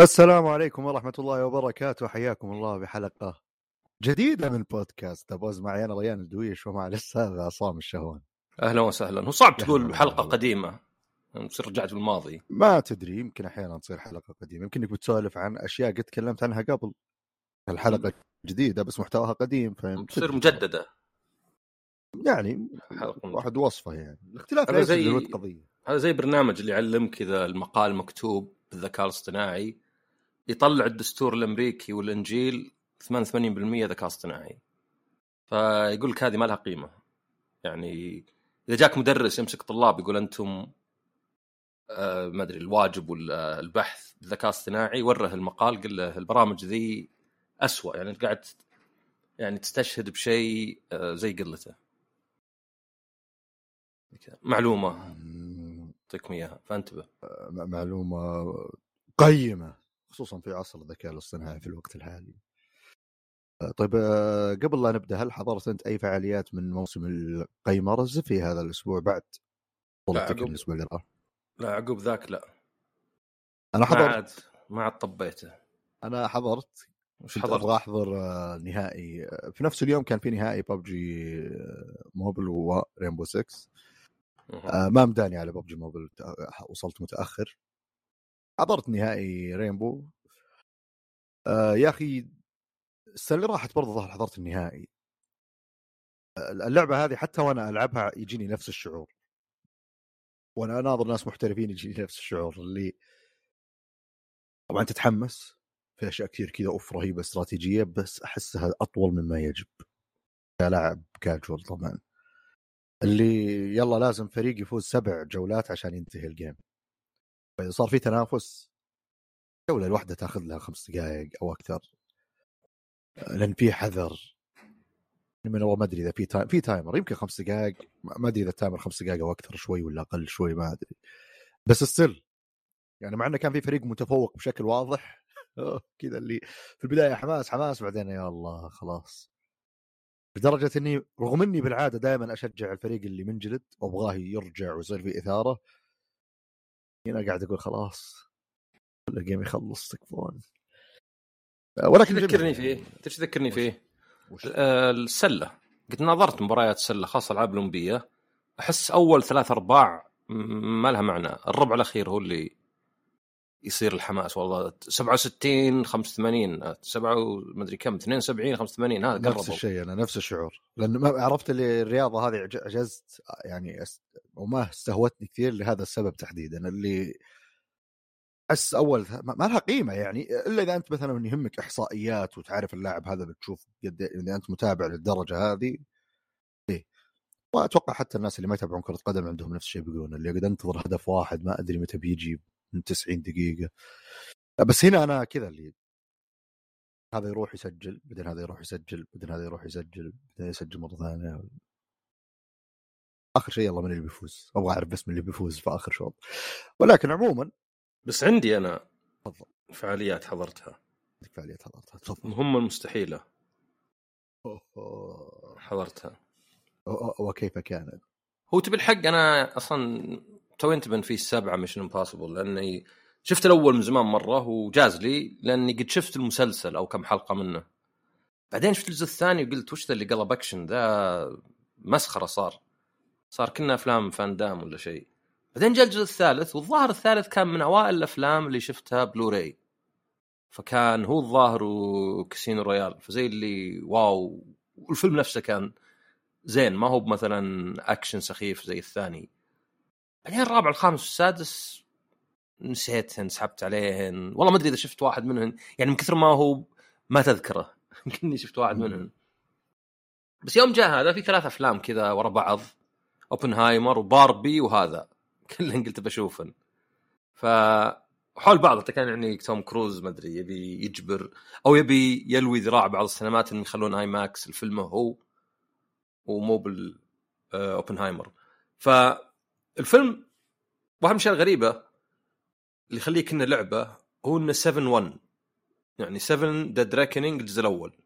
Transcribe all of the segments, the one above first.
السلام عليكم ورحمة الله وبركاته. حياكم الله بحلقة جديدة من بودكاست. أبوز معي أنا ريان الدويش ومع الأستاذ عصام الشهوان. أهلا وسهلا. هو صعب تقول حلقة والله. قديمة. تصير رجعت بالماضي. ما تدري يمكن أحيانا تصير حلقة قديمة. يمكن إنك بتسولف عن أشياء قد تكلمت عنها قبل. الحلقة جديدة بس محتواها قديم فهمت تصير مجددة. يعني حلقة واحد وصفه يعني. الاختلاف لا زي- قضية. هذا زي برنامج اللي يعلمك إذا المقال مكتوب بالذكاء الاصطناعي يطلع الدستور الأمريكي والإنجيل 88% ذكاء اصطناعي. فيقول لك هذه ما لها قيمة. يعني إذا جاك مدرس يمسك طلاب يقول أنتم آه ما أدري الواجب ولا البحث بالذكاء الاصطناعي وره المقال قل له البرامج ذي أسوأ. يعني قاعد يعني تستشهد بشيء آه زي قلته. معلومة. أعطيكم إياها. فانتبه. م- معلومة قيمة خصوصا في عصر الذكاء الاصطناعي في الوقت الحالي. آه، طيب آه، قبل لا نبدأ هل حضرت أنت أي فعاليات من موسم القيمرز في هذا الأسبوع بعد؟ بطولتك عقب. الأسبوع اللي راح؟ لا عقب ذاك لا. أنا ما حضرت عاد ما عاد طبيته. أنا حضرت وش حضرت؟ أبغى أحضر آه، نهائي. آه، في نفس اليوم كان في نهائي ببجي موبل ورينبو 6 مه. آه، ما مداني على ببجي موبل تأ- وصلت متأخر. حضرت نهائي رينبو. آه يا أخي السنة اللي راحت برضه ظهر حضرت النهائي. آه، اللعبة هذه حتى وأنا ألعبها يجيني نفس الشعور. وأنا أناظر ناس محترفين يجيني نفس الشعور اللي طبعا تتحمس في أشياء كثير كذا أوف رهيبة استراتيجية بس أحسها أطول مما يجب كلاعب كاجوال طبعا. اللي يلا لازم فريق يفوز سبع جولات عشان ينتهي ال game فاذا صار في تنافس. جولة الواحدة تاخذ لها خمس دقائق أو أكثر. لأن في حذر. من والله ما أدري إذا في time في timer يمكن خمس دقائق ما أدري إذا ال timer خمس دقائق أو أكثر شوي ولا أقل شوي ما أدري. بس still يعني مع إنه كان في فريق متفوق بشكل واضح. كذا اللي في البداية حماس حماس بعدين يا الله خلاص. لدرجة إني رغم إني بالعادة دائما أشجع الفريق اللي منجلد وأبغاه يرجع ويصير في إثارة. هنا قاعد أقول خلاص الجيم يخلص تكفون. ولكن تذكرني. فيه؟ تذكرني؟ فيه؟ وش؟ آه، السلة. قد ناظرت مباريات السله خاصة الالعاب الأولمبية. أحس أول ثلاث أرباع ما لها معنى. الربع الأخير هو اللي يصير الحماس والله. 67 85 7 ما أدري كم 72 85 هذا نفس قربوا الشيء أنا نفس الشعور. لأن ما عرفت اللي الرياضة هذه عج- عجزت يعني. وما استهوتني كثير لهذا السبب تحديدا. اللي أحس أول ما لها قيمة يعني. إلا إذا أنت مثلا يهمك إحصائيات وتعرف اللاعب هذا بتشوف قد إيه- إذا أنت متابع للدرجة هذه. إيه. وأتوقع حتى الناس اللي ما يتابعون كرة قدم عندهم نفس الشيء بيقولون اللي قد أنتظر هدف واحد ما أدري متى بيجي. من 90 دقيقة. بس هنا أنا كذا اللي هذا يروح يسجل بعدين هذا يروح يسجل بعدين هذا يروح يسجل بعدين يسجل مرة ثانية. آخر شيء يلا من اللي بيفوز. أبغى أعرف بس من اللي بيفوز في آخر شوط. ولكن عموما بس عندي أنا تفضل. فعاليات حضرتها. عندك فعاليات حضرتها. تفضل. المهمه المستحيلة. أوه، حضرتها. وكيف كانت؟ هو تبي الحق أنا أصلا تو انتبه في السبعه Mission Impossible لأني شفت الأول من زمان مرة وجاز لي لأني قد شفت المسلسل أو كم حلقة منه. بعدين شفت الجزء الثاني وقلت وش ذا اللي قلب اكشن ذا مسخرة صار. صار كنا أفلام فاندام ولا شيء. بعدين جاء الجزء الثالث والظاهر الثالث كان من أوائل الأفلام اللي شفتها بلوراي فكان هو الظاهر و Casino Royale فزي اللي wow والفيلم نفسه كان زين ما هو مثلا اكشن سخيف زي الثاني. بعدين الرابع الخامس والسادس نسيتهن سحبت عليهن. والله ما أدري إذا شفت واحد منهن. يعني من كثر ما هو ما تذكره. يمكن اني شفت واحد. منهن. بس يوم جاء هذا في ثلاث أفلام كذا ورا بعض. أوبنهايمر وباربي وهذا. كلهن قلت بشوفن ف حول بعض. كان يعني توم كروز ما أدري يبي يجبر أو يبي يلوي ذراع بعض السينمات انهم يخلون IMAX الفيلم هو. ومو بال آه، اوبنهايمر فالفيلم واهم شيء الغريبة اللي يخليك إنه لعبة هو إنه 7 1 يعني 7 Dead Reckoning الجزء الأول.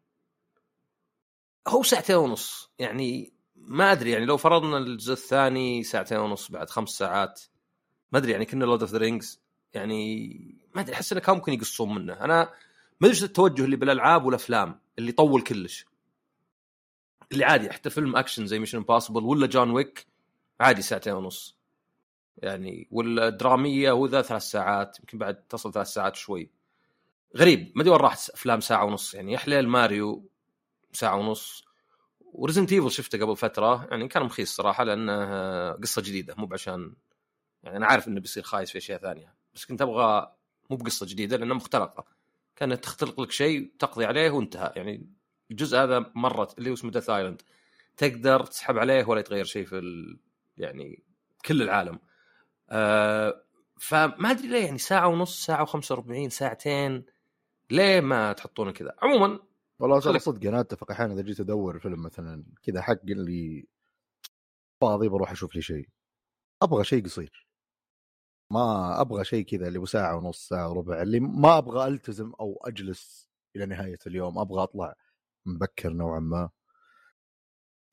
هو ساعتين ونص. يعني ما أدري يعني لو فرضنا الجزء الثاني ساعتين ونص بعد خمس ساعات. ما أدري يعني كنا Lord of the Rings يعني ما أدري أحس إنه كان ممكن يقصون منه. أنا ما أدري التوجه اللي بالألعاب والأفلام اللي يطول كلش. اللي عادي حتى فيلم أكشن زي Mission Impossible ولا John Wick عادي ساعتين ونص. يعني والدرامية وذا ثلاث ساعات يمكن بعد تصل ثلاث ساعات شوي. غريب ما أدري وين راحت أفلام ساعة ونص. يعني يا حليل ماريو ساعة ونص. و Resident Evil شفته قبل فترة يعني كان مخيس صراحة لأنه قصة جديدة مو بعشان يعني أنا عارف إنه بيصير خايس في أشياء ثانية. بس كنت أبغى مو بقصة جديدة لأنها مختلقه كانت تختلق لك شيء تقضي عليه وانتهى. يعني الجزء هذا مرت اللي اسمه ديث ايلاند تقدر تسحب عليه ولا يتغير شيء في. يعني كل العالم. آه فما أدري ليه يعني ساعة ونص ساعة و45 ساعتين ليه ما تحطونه كذا؟ عموما والله ترى صدق أنا أتفق. أحيانا إذا جيت أدور فيلم مثلا كذا حق اللي فاضي بروح أشوف لي شيء. أبغى شيء قصير. ما أبغى شيء كذا اللي ساعة ونص ساعة وربع اللي ما أبغى ألتزم أو أجلس إلى نهاية اليوم. أبغى أطلع مبكر نوعا ما.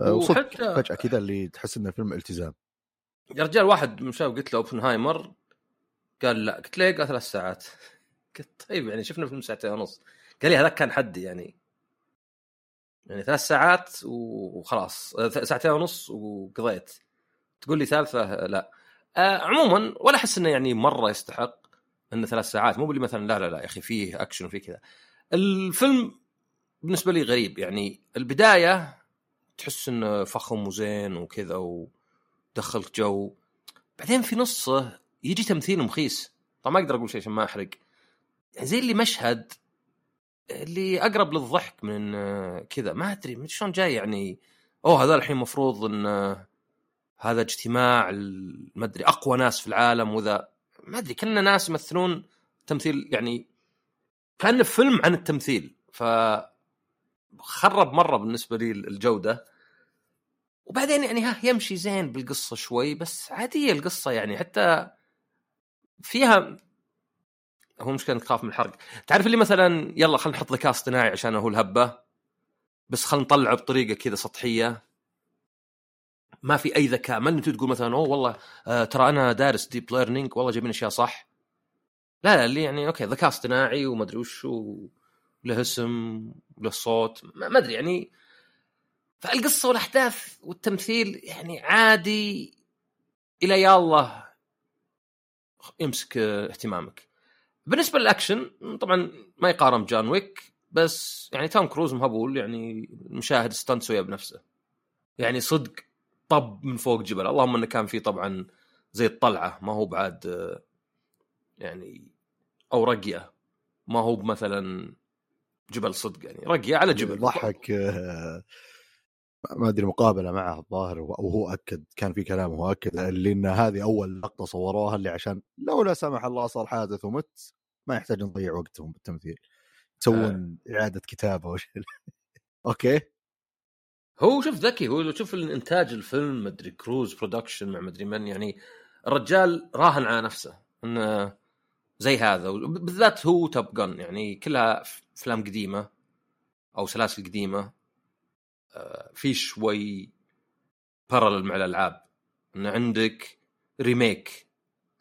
وحتى- فجأة كذا اللي تحس انه فيلم التزام. يا رجال واحد من شباب قلت له أوبنهايمر قال لا. قلت له قال ثلاث ساعات. قلت طيب يعني شفنا فيلم ساعتين ونص. قال لي هذاك كان حدي يعني. يعني ثلاث ساعات وخلاص. آه، ساعتين ونص وقضيت. تقول لي ثالثة؟ لا. آه عموما ولا أحس إنه يعني مرة يستحق انه ثلاث ساعات. مو باللي مثلا لا لا لا يا أخي فيه أكشن وفيه كذا. الفيلم بالنسبة لي غريب يعني البداية تحس إنه فخم وزين وكذا ودخلك جو. بعدين في نصه يجي تمثيل مخيس. طبعا ما أقدر أقول شيء عشان ما أحرق. يعني زي اللي مشهد اللي أقرب للضحك من كذا. ما أدري أدري شلون جاي يعني أوه هذا الحين المفروض إن هذا اجتماع ما أدري أقوى ناس في العالم وذا. ما أدري كنا ناس يمثلون تمثيل يعني كان فيلم عن التمثيل. ف خرب مرة بالنسبة لي الجودة. وبعدين يعني ها يمشي زين بالقصة شوي بس عادية القصة يعني حتى فيها هو مشكلة انك تخاف من الحرق. تعرف اللي مثلا يلا خلينا نحط ذكاء اصطناعي عشان هو الهبة بس خلينا نطلعه بطريقة كذا سطحية. ما في أي ذكاء ما أنت تقول مثلا أوه والله آه ترى أنا دارس deep learning والله جايبين أشياء صح. لا لا اللي يعني okay ذكاء اصطناعي وما أدري وش له اسم وله صوت ما أدري يعني فالقصة والاحداث والتمثيل يعني عادي إلى يا الله. يمسك آه، اهتمامك. بالنسبة للأكشن طبعا ما يقارن بجان ويك بس يعني توم كروز مهبول يعني المشاهد ستانت سويها بنفسه. يعني صدق طب من فوق جبل. اللهم إنه كان في طبعا زي الطلعة ما هو بعد آه، يعني أو رقية. ما هو مثلا جبل صدق يعني. رقية على جبل. ضحك آه، ما أدري مقابلة معه الظاهر وهو أكد كان في كلام هو أكد اللي ان هذه أول لقطة صوروها اللي عشان لو لا سمح الله صار حادث ومت ما يحتاج نضيع وقتهم بالتمثيل. يسوون إعادة كتابة وش okay؟ هو شوف ذكي هو لو تشوف الإنتاج الفيلم مدري Cruise production مع مدري من يعني الرجال راهن على نفسه انه زي هذا بالذات هو Top Gun يعني كلها أفلام قديمة أو سلاسل قديمة. آه، في شوي parallel مع الألعاب. إن عندك remake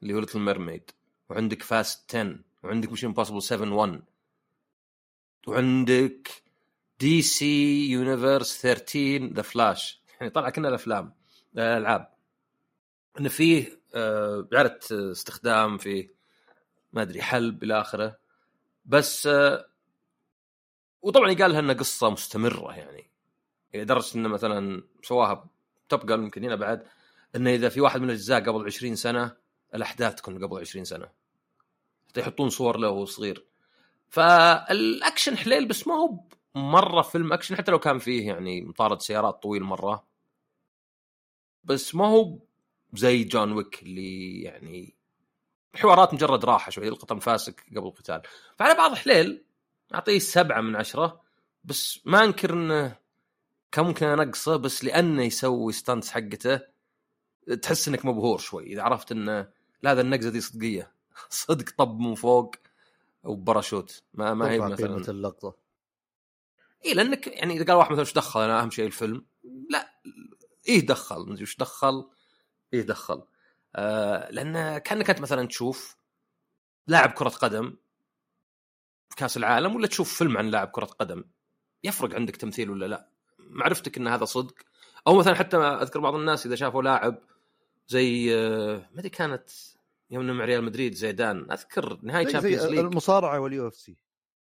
اللي هو Little Mermaid وعندك Fast 10 وعندك Mission Impossible 7 1 وعندك DC Universe 13 The Flash يعني طلع كنا الأفلام الألعاب. انه فيه آه، إعادة استخدام فيه ما أدري حلب إلى آخره. بس آه، وطبعا يقال لها انها قصة مستمرة يعني. لدرجه إنه مثلا سواها Top Gun يمكن هنا بعد إنه إذا في واحد من الأجزاء قبل 20 سنة الأحداث تكون قبل 20 سنة. حتى يحطون صور له وهو صغير. فالأكشن حليل بس ما هو مرة فيلم أكشن حتى لو كان فيه يعني مطارد سيارات طويل مرة. بس ما هو زي John Wick اللي يعني حوارات مجرد راحة شوي يلقط انفاسك قبل القتال. فعلى بعض حليل أعطيه سبعة من عشرة بس ما أنكر إنه كان ممكن انقصه بس لأنه يسوي stunts حقته تحس إنك مبهور شوي. إذا عرفت انه لا هذا النقزة دي صدقية. صدق طب من فوق وباراشوت. ما ما هي مثلا. قيمه اللقطه اي لأنك يعني إذا قال واحد مثلا إيش دخل؟ أنا أهم شيء الفيلم. لا إيه دخل؟ مدري وش دخل. إيه دخل. آه لأن كأنك أنت مثلا تشوف لاعب كرة قدم في كأس العالم ولا تشوف فيلم عن لاعب كرة قدم. يفرق عندك تمثيل ولا لا. معرفتك إن هذا صدق. أو مثلا حتى أذكر بعض الناس إذا شافوا لاعب زي آه، ما أدري كانت يوم مع ريال مدريد زيدان. أذكر نهايه Champions League المصارعة وال UFC.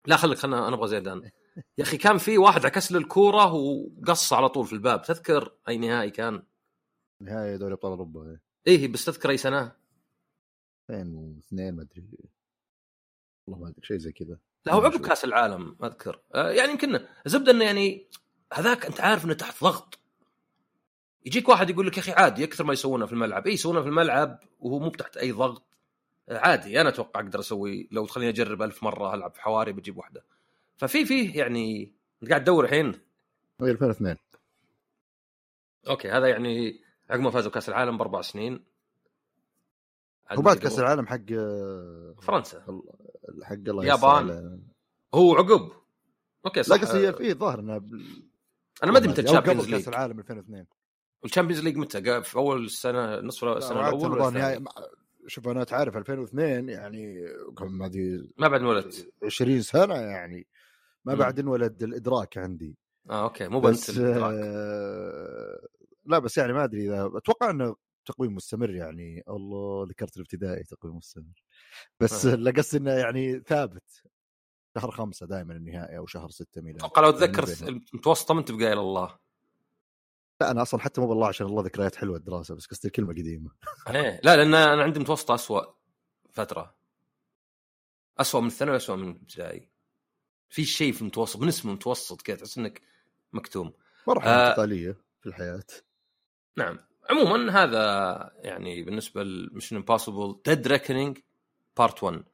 لا خليك خلنا أنا أبغى زيدان. يا أخي كان في واحد عكس له الكورة وقص على طول في الباب. تذكر أي نهائي كان؟ نهايه دوري أبطال أوروبا إيه. بس تذكر أي سنة؟ 2002 ما أدري. والله ما أدري شيء زي كذا. لا هو عقب كأس العالم أذكر. آه يعني يمكن زبدة إنه يعني هذاك أنت عارف إنه تحت ضغط. يجيك واحد يقول لك يا أخي عادي أكثر ما يسوونه في الملعب. اي يسوونه في الملعب وهو مو تحت أي ضغط. عادي أنا أتوقع أقدر أسوي لو تخليني أجرب ألف مرة ألعب في حواري بجيب واحدة. ففي فيه يعني أنت قاعد تدور الحين؟ هي 2002 okay هذا يعني عقب ما فازوا كاس العالم بأربع سنين. هو بعد كأس العالم حق فرنسا. حق الله اليابان. هو عقب. okay لا صح. قصدي في ظاهر إنه بال- أنا ما أدري متى ال Champions كأس League. العالم 2002 ال Champions League متى؟ في أول السنة نصف السنة لا، الأول؟ نهاية شوف أنا تعرف 2002 يعني كم هذه ما بعد انولدت 20 سنة يعني. ما. بعد انولد الإدراك عندي. آه أوكي. مو بس الإدراك. آه لا بس يعني ما أدري إذا أتوقع إنه تقويم مستمر يعني. الله ذكرت الابتدائي تقويم مستمر. بس آه. لا قصدي إنه يعني ثابت. شهر خمسة دائما النهائي أو شهر ستة ميلاد أتوقع لو تذكر. المتوسطة ما أنت بقايل الله. لا أنا أصلا حتى مو بالله عشان الله ذكريات حلوة الدراسة بس قصدي كلمة قديمة. إيه لا لأن أنا عندي متوسطة اسوء فترة. اسوء من الثانوي اسوء من الابتدائي. في شيء في المتوسط من اسم المتوسط كذا تحس إنك مكتوم. مرحلة آه. انتقاليه في الحياة. نعم. عموما هذا يعني بالنسبة ل Mission Impossible Dead Reckoning Part 1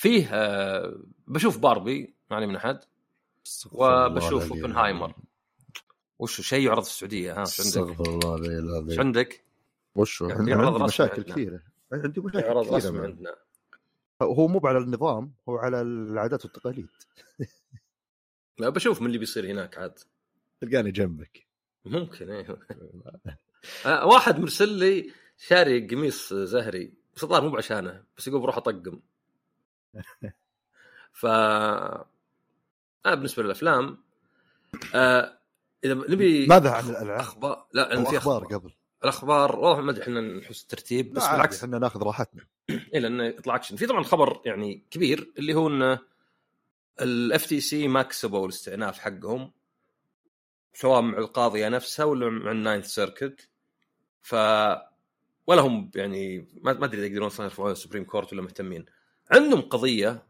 فيه آه بشوف باربي ما من أحد وبشوف Oppenheimer. وش شيء يعرض في السعودية ها وش عندك؟ استغفر الله العلي وش العظيم عندك؟ وش يعني عندي مشاكل. كثيرة. عندي مشاكل يعرض كثيرة رسمي. عندنا. هو مو على النظام هو على العادات والتقاليد. لا بشوف من اللي بيصير هناك عاد. تلقاني جنبك. ممكن إيه. آه، واحد مرسل لي شاري قميص زهري بس الظاهر مو بعشانه بس يقول بروح أطقم. ف آه بالنسبة للأفلام آه إذا نبي ماذا عن الألعاب؟ أخبار لا عندي في أخبار أخبار. قبل. الأخبار والله ما أدري إحنا نحس الترتيب بس بالعكس. إحنا ناخذ راحتنا. اي لأنه يطلع اكشن في طبعا خبر يعني كبير اللي هو انه ال FTC ما كسبوا الاستئناف حقهم سواء مع القاضية نفسها ولا مع ال Ninth Circuit ف ولا هم يعني ما أدري إذا يقدرون يرفعون ال Supreme Court ولا مهتمين. عندهم قضية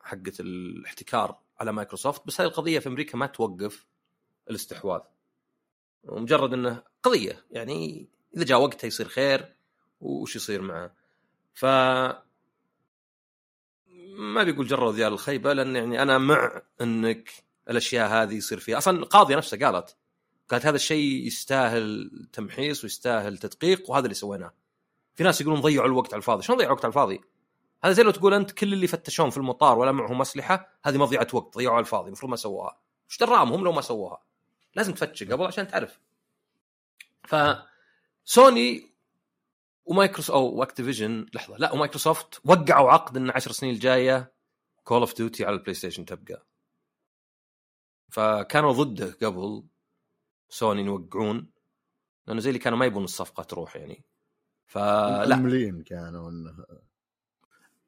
حقت الاحتكار على مايكروسوفت بس هذه القضية في أمريكا ما توقف الاستحواذ. ومجرد إنه قضية يعني إذا جاء وقتها يصير خير وش يصير معه؟ ف ما بيقول جروا ذيال الخيبة لأن يعني أنا مع إنك الأشياء هذه يصير فيها. أصلا القاضية نفسها قالت قالت هذا الشيء يستاهل تمحيص ويستاهل تدقيق وهذا اللي سويناه. في ناس يقولون ضيعوا الوقت على الفاضي. شلون ضيعوا الوقت على الفاضي؟ هذا زي لو تقول أنت كل اللي فتشون في المطار ولا معهم أسلحة هذه مضيعة وقت ضيعوا على الفاضي المفروض ما سووها. وش دراهم لو ما سووها. لازم تفتش قبل عشان تعرف. ف سوني ومايكروسوفت أو اكتيفيجن لحظة لا ومايكروسوفت وقعوا عقد إن 10 سنين الجاية Call of Duty على البلاي ستيشن تبقى. فكانوا ضده قبل سوني يوقعون لأنه زي اللي كانوا ما يبون الصفقة تروح يعني. فلا. كانوا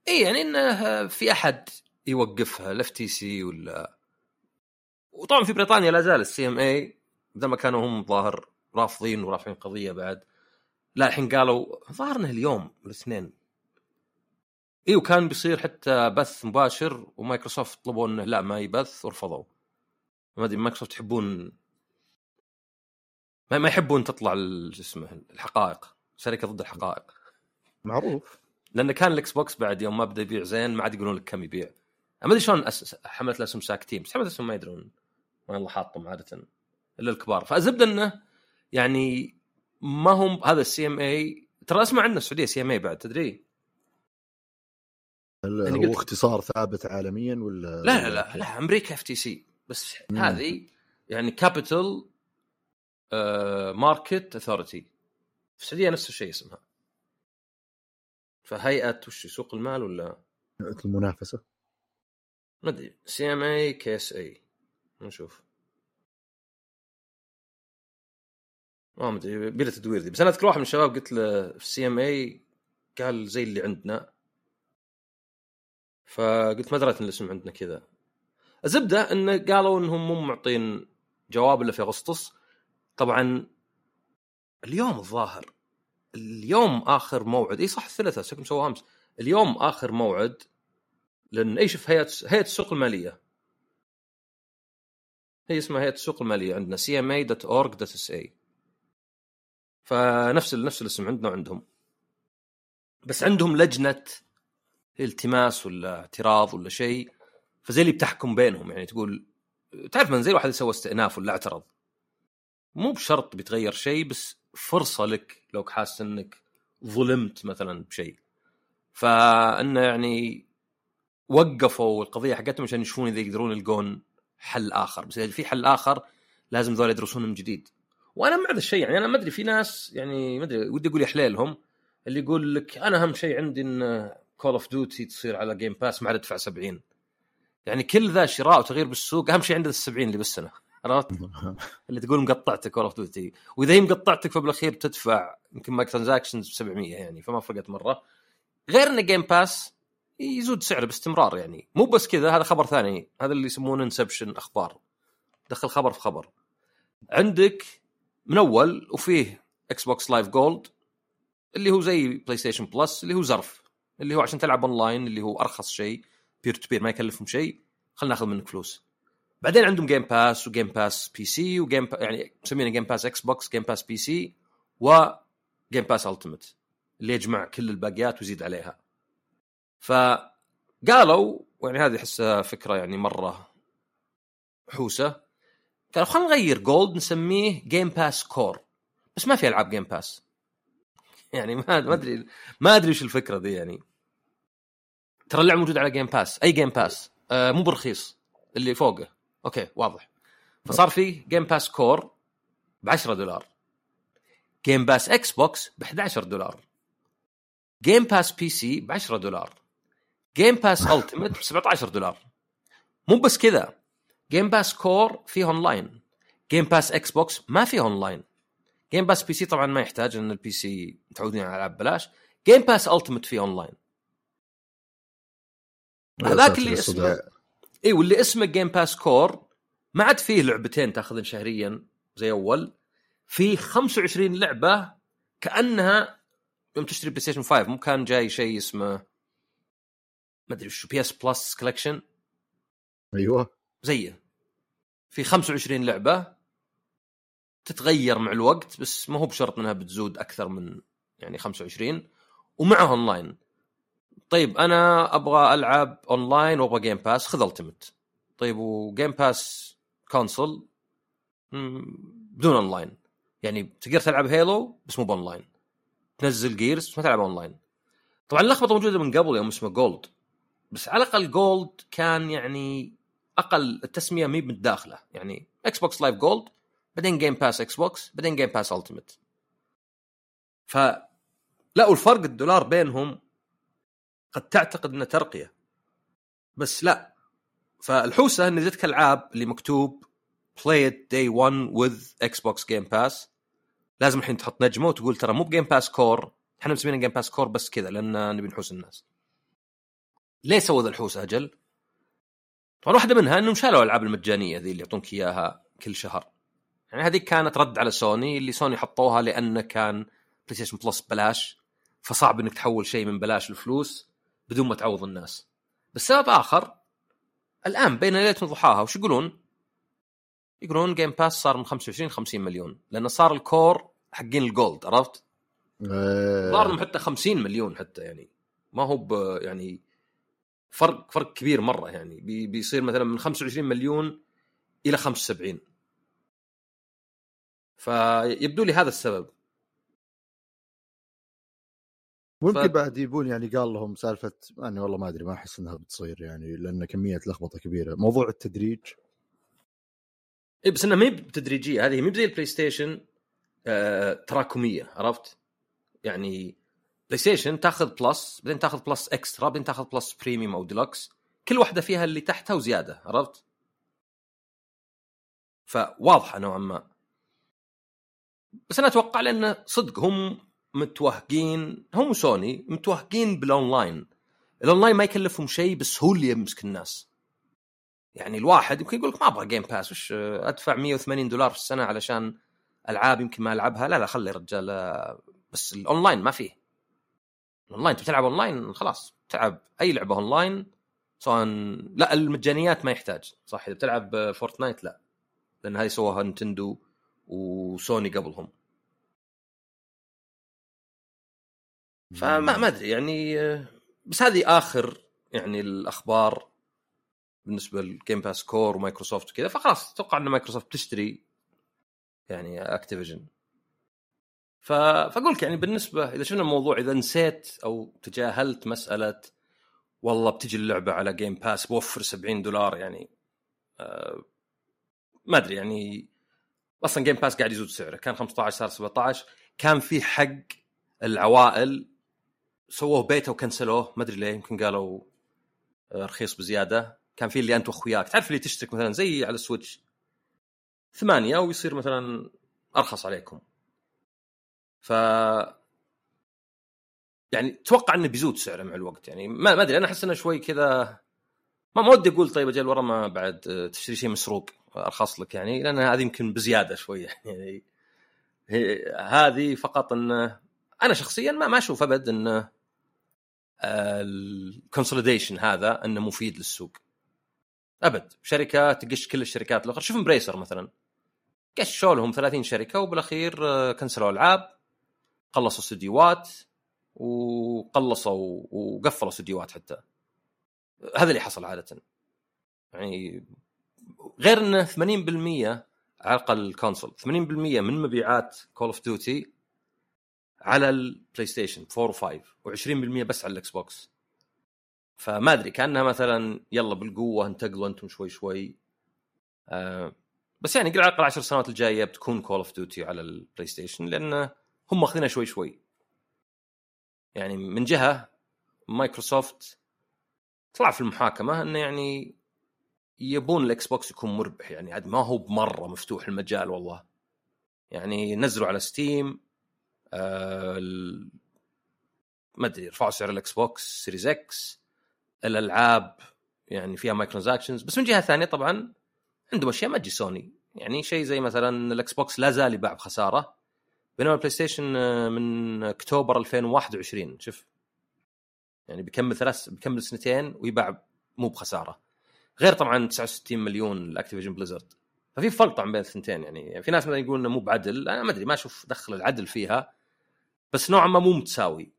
اي يعني إنه في أحد يوقفها ال FTC ولا؟ وطبعا في بريطانيا لا زال ال CMA بدل ما كانوا هم ظاهر رافضين ورافعين قضية بعد. لا الحين قالوا ظاهر انه اليوم الاثنين. اي وكان بيصير حتى بث مباشر ومايكروسوفت طلبوا إنه لا ما يبث ورفضوا. ما أدري مايكروسوفت يحبون ما ما يحبون تطلع شو اسمه الحقائق شركة ضد الحقائق. معروف. لأن كان الإكس بوكس بعد يوم ما بدأ يبيع زين ما عاد يقولون لك كم يبيع. ما أدري شلون أس... حملة الاسهم ساكتين بس حملة الاسهم ما يدرون ما الله حاطهم عادة إلا الكبار. فالزبده إنه يعني ما هم هذا ال CMA ترى أسمع عنه السعودية CMA بعد تدري؟ هل يعني هو قلت- اختصار ثابت عالميا ولا لا لا لا, لا أمريكا FTC. بس مم. هذه يعني Capital Market Authority في السعودية نفس الشيء اسمها. فهيئة وش سوق المال ولا؟ المنافسة. ما أدري سي ام اي كي اس اي نشوف. ما أدري بلا تدوير دي. بس أنا أذكر واحد من الشباب قلت له في ال CMA قال زي اللي عندنا. فقلت ما دريت إن الاسم عندنا كذا. الزبدة انه قالوا إنهم مو معطين جواب إلا في أغسطس. طبعا اليوم الظاهر اليوم آخر موعد. إي صح الثلاثاء شكلهم سووا أمس. اليوم آخر موعد لأن اي شوف هيئة هيئة السوق المالية؟ هي اسمها هيئة السوق المالية عندنا cma.org.sa فنفس نفس الاسم عندنا وعندهم. بس عندهم لجنة التماس ولا اعتراض ولا شيء فزي اللي بتحكم بينهم. يعني تقول تعرف من زي الواحد اللي سوى استئناف ولا اعترض؟ مو بشرط بيتغير شيء بس فرصة لك لو حاسس إنك ظلمت مثلا بشيء. فإنه يعني وقفوا القضية حقتهم عشان يشوفون إذا يقدرون يلقون حل آخر. بس إذا في حل آخر لازم ذول يدرسونه من جديد. وأنا مع هذا الشيء يعني أنا ما أدري في ناس يعني ما أدري ودي أقول يا حليلهم اللي يقول لك أنا أهم شيء عندي إن Call of Duty تصير على Game Pass ما عاد أدفع 70 يعني كل ذا شراء وتغيير بالسوق أهم شيء عندنا ال 70 اللي بالسنه عرفت؟ اللي تقول مقطعتك Call of Duty وإذا هي مقطعتك فبالأخير بتدفع يمكن microtransactions ب 700 يعني فما فرقت مرة. غير إن Game Pass يزود سعره باستمرار يعني. مو بس كذا هذا خبر ثاني. هذا اللي يسمونه inception أخبار. دخل خبر في خبر. عندك من أول وفيه Xbox Live Gold اللي هو زي PlayStation Plus اللي هو زرف. اللي هو عشان تلعب اونلاين اللي هو أرخص شيء peer to peer ما يكلفهم شيء. خلينا ناخذ منك فلوس. بعدين عندهم Game Pass و Game Pass PC و Game. يعني مسمينه Game Pass Xbox Game Pass PC و Game Pass Ultimate اللي يجمع كل الباقيات ويزيد عليها. فقالوا يعني هذه احسها فكرة يعني مرة حوسة قالوا خلينا نغير Gold نسميه Game Pass Core بس ما في ألعاب Game Pass يعني ما ما أدري ما أدري وش الفكرة دي يعني. ترى اللعبة موجودة على Game Pass أي Game Pass آه مو برخيص اللي فوقه. أوكي واضح. فصار في Game Pass Core ب 10 دولار. Game Pass Xbox ب 11 دولار. Game Pass PC ب 10 دولار. Game Pass Ultimate ب 17 دولار. مو بس كذا. Game Pass Core فيه online Game Pass Xbox ما فيه online Game Pass PC طبعا ما يحتاج لأن ال PC متعودين على ألعاب ببلاش. Game Pass Ultimate فيه اونلاين هذاك اللي اسمه اي واللي اسمه Game Pass Core ما عاد فيه لعبتين تاخذن شهريا زي أول. في 25 لعبة كأنها يوم تشتري بلاي ستيشن 5 مو كان جاي شيء اسمه ما أدري شو PS Plus Collection أيوه. زيه. في 25 لعبة تتغير مع الوقت بس ما هو بشرط إنها بتزود أكثر من يعني 25 ومعها اونلاين طيب أنا أبغى ألعب أونلاين وأبغى Game Pass خذ Ultimate طيب و Game Pass Console بدون أونلاين. يعني تقدر تلعب Halo بس مو بأونلاين. تنزل Gears بس ما تلعب أونلاين. طبعا اللخبطة موجودة من قبل يوم اسمه Gold بس على الأقل Gold كان يعني أقل التسمية مي متداخلة. يعني Xbox Live Gold بعدين Game Pass Xbox بعدين Game Pass Ultimate ف لا والفرق الدولار بينهم قد تعتقد إنه ترقية. بس لا. فالحوسة ان جتك العاب اللي مكتوب play it day one with Xbox Game Pass. لازم الحين تحط نجمة وتقول ترى مو ب Game Pass Core إحنا مسمينه Game Pass Core بس كذا لأن نبي نحوس الناس. ليه سووا ذا الحوسة أجل؟ طبعا واحدة منها إنهم شالوا الألعاب المجانية ذي اللي يعطونك إياها كل شهر. يعني هذيك كانت رد على سوني اللي سوني حطوها لأنه كان PlayStation Plus ببلاش فصعب إنك تحول شيء من بلاش لفلوس. بدون ما تعوض الناس. بس سبب آخر الآن بين ليلة وضحاها وش يقولون؟ يقولون Game Pass صار من 25 50 مليون لأنه صار ال Core حقين ال Gold عرفت؟ صار لهم حتى 50 مليون حتى يعني. ما هو ب يعني فرق فرق كبير مرة يعني. بي بيصير مثلا من 25 مليون إلى 75 فيبدو لي هذا السبب. ممكن ف... بعد يبون يعني قال لهم سالفة يعني والله ما أدري ما أحس إنها بتصير يعني لأن كمية لخبطة كبيرة موضوع التدريج اي بس إنها ما هي بتدريجية هذه ما زي ال PlayStation آه تراكمية عرفت؟ يعني PlayStation تاخذ Plus بعدين تاخذ Plus Extra بعدين تاخذ Plus Premium أو ديلوكس كل واحدة فيها اللي تحتها وزيادة عرفت؟ فواضحة نوعا ما بس أنا أتوقع لأن صدق هم متوهقين هم سوني متوهقين بال online ال online ما يكلفهم شيء بس هو اللي يمسك الناس. يعني الواحد يمكن يقول لك ما أبغى Game Pass وش أدفع 180 دولار في السنة علشان ألعاب يمكن ما ألعبها؟ لا لا خلي رجال بس الاونلاين ما فيه. الاونلاين تلعب اونلاين خلاص. تلعب أي لعبة اونلاين سواء لا المجانيات ما يحتاج. صح إذا بتلعب Fortnite لا لأن هذه سووها Nintendo و Sony قبلهم. فما ما أدري يعني بس هذه آخر يعني الأخبار بالنسبة لل Game Pass Core و Microsoft وكذا فخلاص أتوقع إن مايكروسوفت تشتري يعني Activision ف... فاقول لك يعني بالنسبة إذا شفنا الموضوع إذا نسيت أو تجاهلت مسألة والله بتجي اللعبة على Game Pass بوفر 70 دولار يعني آه ما أدري يعني أصلا Game Pass قاعد يزود سعره كان 15 صار 17 كان في حق العوائل سووه بيتا وكنسلوه. ما أدري ليه يمكن قالوا رخيص بزيادة. كان في اللي أنت واخوياك تعرف اللي تشترك مثلا زي على ال Switch؟ ثمانية ويصير مثلا أرخص عليكم. ف يعني توقع إنه بيزود سعره مع الوقت. يعني ما أدري أنا أحس إنه شوي كذا ما ودي أقول طيب أجل ورا ما بعد تشتري شيء مسروق أرخص لك يعني لأن هذه يمكن بزيادة شوية يعني هذه فقط إن أنا شخصيا ما ما أشوف أبد إن ال consolidation هذا إنه مفيد للسوق. أبد. شركة تقش كل الشركات الأخرى. شوف Embracer مثلا. قشوا لهم 30 شركة وبالأخير كنسلوا ألعاب قلصوا استديوهات وقلصوا وقفلوا استديوهات حتى. هذا اللي حصل عادة. يعني غير إنه 80% على الأقل ال console 80% من مبيعات Call of Duty على ال PlayStation 4 و5 و20% بس على ال Xbox فما أدري كأنها مثلا يلا بالقوة انتقلوا أنتم شوي شوي. آه بس يعني على الاقل 10 سنوات الجاية بتكون Call of Duty على ال PlayStation لأن هم ماخذينها شوي شوي. يعني من جهة مايكروسوفت طلع في المحاكمة إنه يعني يبون ال Xbox يكون مربح. يعني عاد ما هو بمرة مفتوح المجال والله. يعني نزلوا على Steam ما أدري رفعوا سعر ال Xbox Series X الألعاب يعني فيها مايكرو بس من جهة ثانية طبعا عندهم أشياء ما تجي سوني يعني شيء زي مثلا ال Xbox لا زال يباع بخسارة. بينما ال PlayStation من أكتوبر 2021 شوف. يعني بيكمل ثلاث بيكمل سنتين ويباع مو بخسارة. غير طبعا 69 مليون ل Activision Blizzard. ففي فرق طبعا بين الثنتين يعني. في ناس مثلا يقولون إنه مو بعدل. أنا ما أدري ما أشوف دخل العدل فيها. بس نوعا ما مو متساوي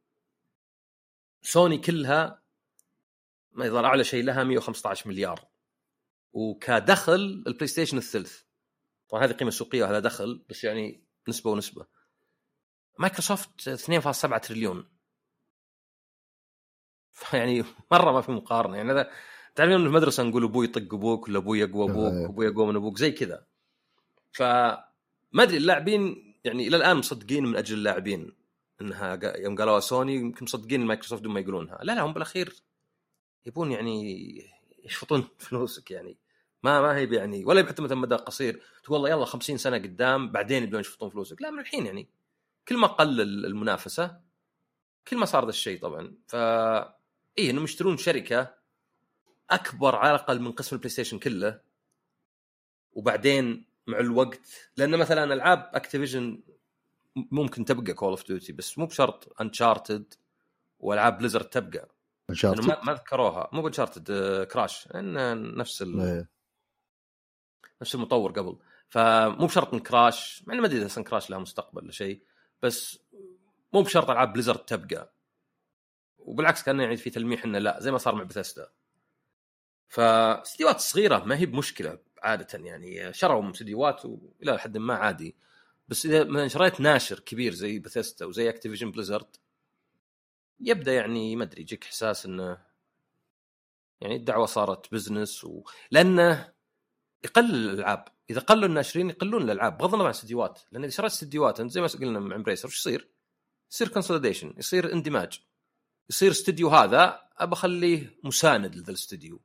سوني كلها ما يظهر أعلى شيء لها 115 مليار. وكدخل ال PlayStation الثلث. طبعا هذه قيمة سوقية وهذا دخل بس يعني نسبة ونسبة. مايكروسوفت 2.7 تريليون. يعني مرة ما في مقارنة. يعني هذا تعرفين في المدرسة نقول أبوي يطق أبوك ولا أبوي يقوى أبوك أبوي يقوى من أبوك زي كذا. ف ما أدري اللاعبين يعني إلى الآن مصدقين من أجل اللاعبين. إنها يوم قالوا سوني يمكن مصدقين مايكروسوفت ما يقولونها. لا لا هم بالأخير يبون يعني يشفطون فلوسك يعني. ما ما هي يعني ولا حتى مثلا مدى قصير تقول والله يلا 50 سنة قدام بعدين يبدون يشفطون فلوسك. لا من الحين يعني. كل ما قل المنافسة كل ما صار ذا الشيء طبعا. ف إيه إنهم يشترون شركة أكبر على الأقل من قسم ال PlayStation كله وبعدين مع الوقت لأن مثلا ألعاب Activision ممكن تبقى Call of Duty بس مو بشرط Uncharted وألعاب Blizzard تبقى. Uncharted ما ذكروها. مو ب Uncharted Crash لأن نفس ال... إيه. نفس المطور قبل. فمو بشرط إن Crash مع ما أدري إذا Crash لها مستقبل ولا شيء بس مو بشرط ألعاب Blizzard تبقى. وبالعكس كان يعني في تلميح إنه لا زي ما صار مع بثيستا فاستديوهات صغيرة ما هي بمشكلة عادة يعني. شروا استديوهات وإلى حد ما عادي. بس إذا مثلا شريت ناشر كبير زي بثيستا وزي Activision Blizzard يبدأ يعني ما أدري يجيك إحساس إنه يعني الدعوة صارت business و... لأنه يقلل الألعاب. إذا قلوا الناشرين يقلون الألعاب بغض النظر عن الاستديوهات لأن إذا شريت استديوهات أنت زي ما قلنا مع Embracer وش يصير؟ يصير consolidation يصير اندماج. يصير استديو هذا أبى أخليه مساند لذا الاستديو.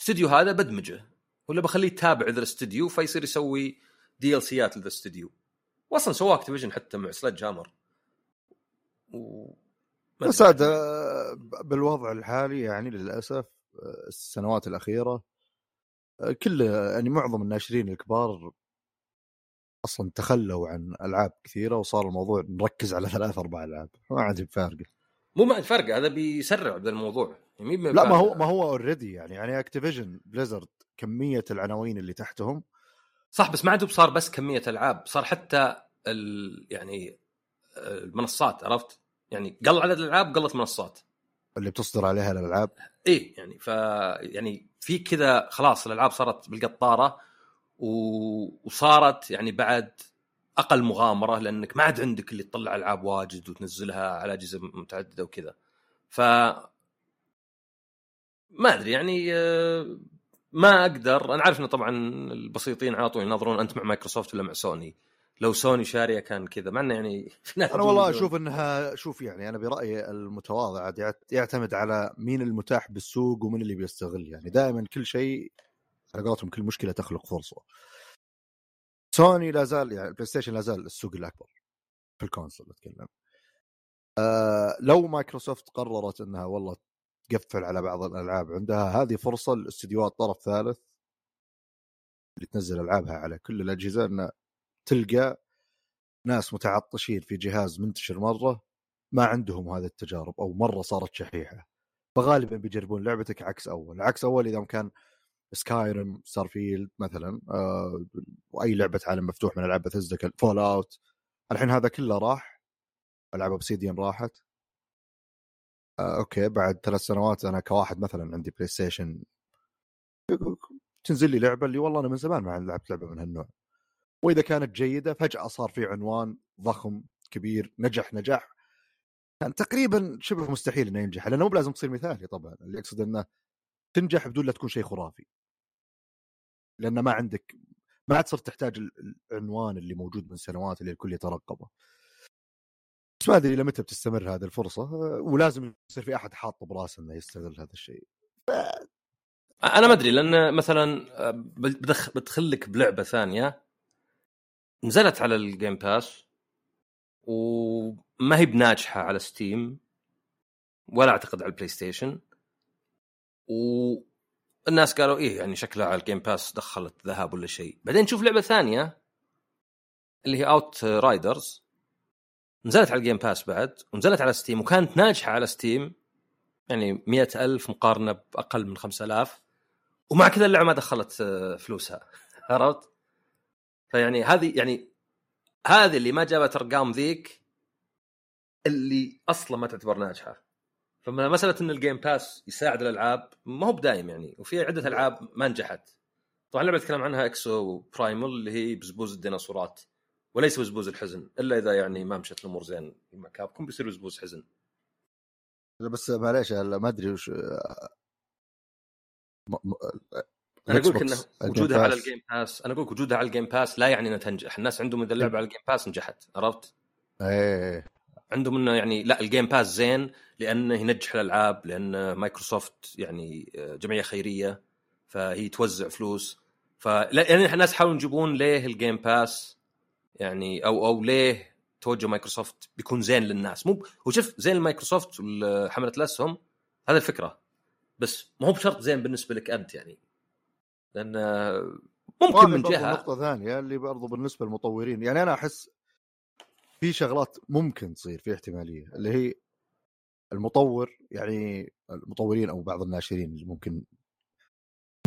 استديو هذا بدمجه ولا بخليه يتابع ذا الاستديو فيصير يسوي DLC ات لذا الاستديو. واصلا سواه Activision حتى مع Sledgehammer و... بس آه، بالوضع الحالي يعني للأسف السنوات الأخيرة كل يعني معظم الناشرين الكبار أصلا تخلوا عن ألعاب كثيرة وصار الموضوع نركز على ثلاث أربع ألعاب. ما عاد بفارقة. مو ما فرق هذا بيسرع بهذا الموضوع. يعني لا ما هو ما هو already يعني يعني Activision Blizzard كمية العناوين اللي تحتهم صح بس ما عاد صار بس كمية ألعاب صار حتى ال يعني المنصات عرفت؟ يعني قل عدد الألعاب قلت منصات. اللي بتصدر عليها الألعاب. إيه يعني ف يعني في كذا خلاص الألعاب صارت بالقطارة و... وصارت يعني بعد أقل مغامرة لأنك ما عاد عندك اللي تطلع ألعاب واجد وتنزلها على أجهزة متعددة وكذا. ف ما أدري يعني آه، ما أقدر أنا عارف انه طبعا البسيطين على طول ينظرون أنت مع مايكروسوفت ولا مع سوني. لو سوني شاريه كان كذا مع إنه يعني أنا والله أشوف إنها شوف يعني أنا برأيي المتواضع يعتمد على مين المتاح بالسوق ومن اللي بيستغل. يعني دائما كل شيء على قولتهم كل مشكلة تخلق فرصة. سوني لا زال يعني ال PlayStation لا زال السوق الأكبر في ال console أتكلم. آه لو مايكروسوفت قررت إنها والله تقفل على بعض الألعاب. عندها هذه فرصة لاستديوهات طرف ثالث اللي تنزل ألعابها على كل الأجهزة انه تلقى ناس متعطشين في جهاز منتشر مرة ما عندهم هذه التجارب أو مرة صارت شحيحة. فغالبا بيجربون لعبتك عكس أول. عكس أول إذا كان Skyrim Starfield مثلا آه، واي لعبة عالم مفتوح من ألعاب Bethesda Fallout الحين هذا كله راح. ألعاب Obsidian راحت. آه، okay بعد ثلاث سنوات أنا كواحد مثلا عندي PlayStation تنزل لي لعبة اللي والله أنا من زمان ما لعبت لعبة من هالنوع. وإذا كانت جيدة فجأة صار في عنوان ضخم كبير نجح نجاح. كان تقريبا شبه مستحيل إنه ينجح لأنه مو بلازم تصير مثالي طبعا. اللي يقصد إنه تنجح بدون لا تكون شيء خرافي. لأن ما عندك ما عاد صرت تحتاج العنوان اللي موجود من سنوات اللي الكل يترقبه. بس ما أدري إلى متى بتستمر هذه الفرصة ولازم يصير في أحد حاطه براسه إنه يستغل هذا الشيء. ف... أنا ما أدري لأن مثلا بدخل لك بلعبة ثانية نزلت على ال Game Pass وما هي بناجحة على Steam ولا أعتقد على ال PlayStation والناس قالوا إيه يعني شكلها على ال Game Pass دخلت ذهب ولا شيء. بعدين تشوف لعبة ثانية اللي هي Outriders نزلت على ال Game Pass بعد ونزلت على Steam وكانت ناجحة على Steam يعني مئة ألف مقارنة بأقل من خمسة آلاف. ومع كذا اللعبة ما دخلت آه، فلوسها. عرفت؟ فيعني هذه يعني هذه اللي ما جابت أرقام ذيك اللي أصلا ما تعتبر ناجحة. فمساله إن ال Game Pass يساعد الألعاب ما هو بدايم يعني. وفي عدة ألعاب ما نجحت. طبعا اللعبة أتكلم عنها Exoprimal اللي هي بزبوز الديناصورات. وليس بزبوز الحزن إلا إذا يعني ما مشت الأمور زين مع Capcom بيصير بزبوز حزن. بس معليش ما أدري وش أنا أقول لك إنه وجودها على ال Game Pass أنا أقول لك وجودها على ال Game Pass لا يعني إنها تنجح. الناس عندهم اذا اللعبة على ال Game Pass نجحت عرفت؟ إيه. عندهم إنه يعني لا ال Game Pass زين لأنه ينجح الألعاب لأن مايكروسوفت يعني آه، جمعية خيرية فهي توزع فلوس. ف يعني الناس يحاولون يجيبون ليه ال Game Pass يعني أو أو ليه توجه مايكروسوفت بيكون زين للناس؟ مو هو شوف زين لمايكروسوفت وحملة الاسهم هذا الفكرة. بس ما هو بشرط زين بالنسبة لك أنت يعني. لأن ممكن من جهة. نقطة ثانية اللي برضو بالنسبة للمطورين. يعني أنا أحس في شغلات ممكن تصير في احتمالية اللي هي المطور يعني المطورين أو بعض الناشرين اللي ممكن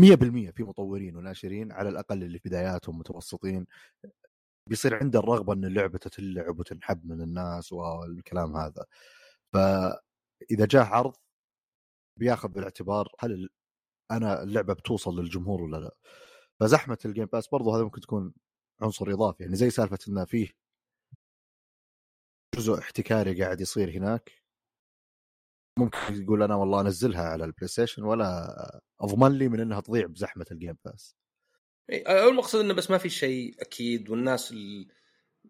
100% في مطورين وناشرين على الأقل اللي في بداياتهم متوسطين. بيصير عنده الرغبة إن اللعبة تلعب وتنحب من الناس والكلام هذا. فإذا جاء عرض بياخذ بالاعتبار هل أنا اللعبة بتوصل للجمهور ولا لا. فزحمة ال Game Pass برضو هذا ممكن تكون عنصر إضافي يعني زي سالفة انه فيه جزء احتكاري قاعد يصير هناك. ممكن يقول أنا والله أنزلها على ال PlayStation ولا أضمن لي من إنها تضيع بزحمة ال Game Pass المقصد إنه بس ما في شيء أكيد والناس ال-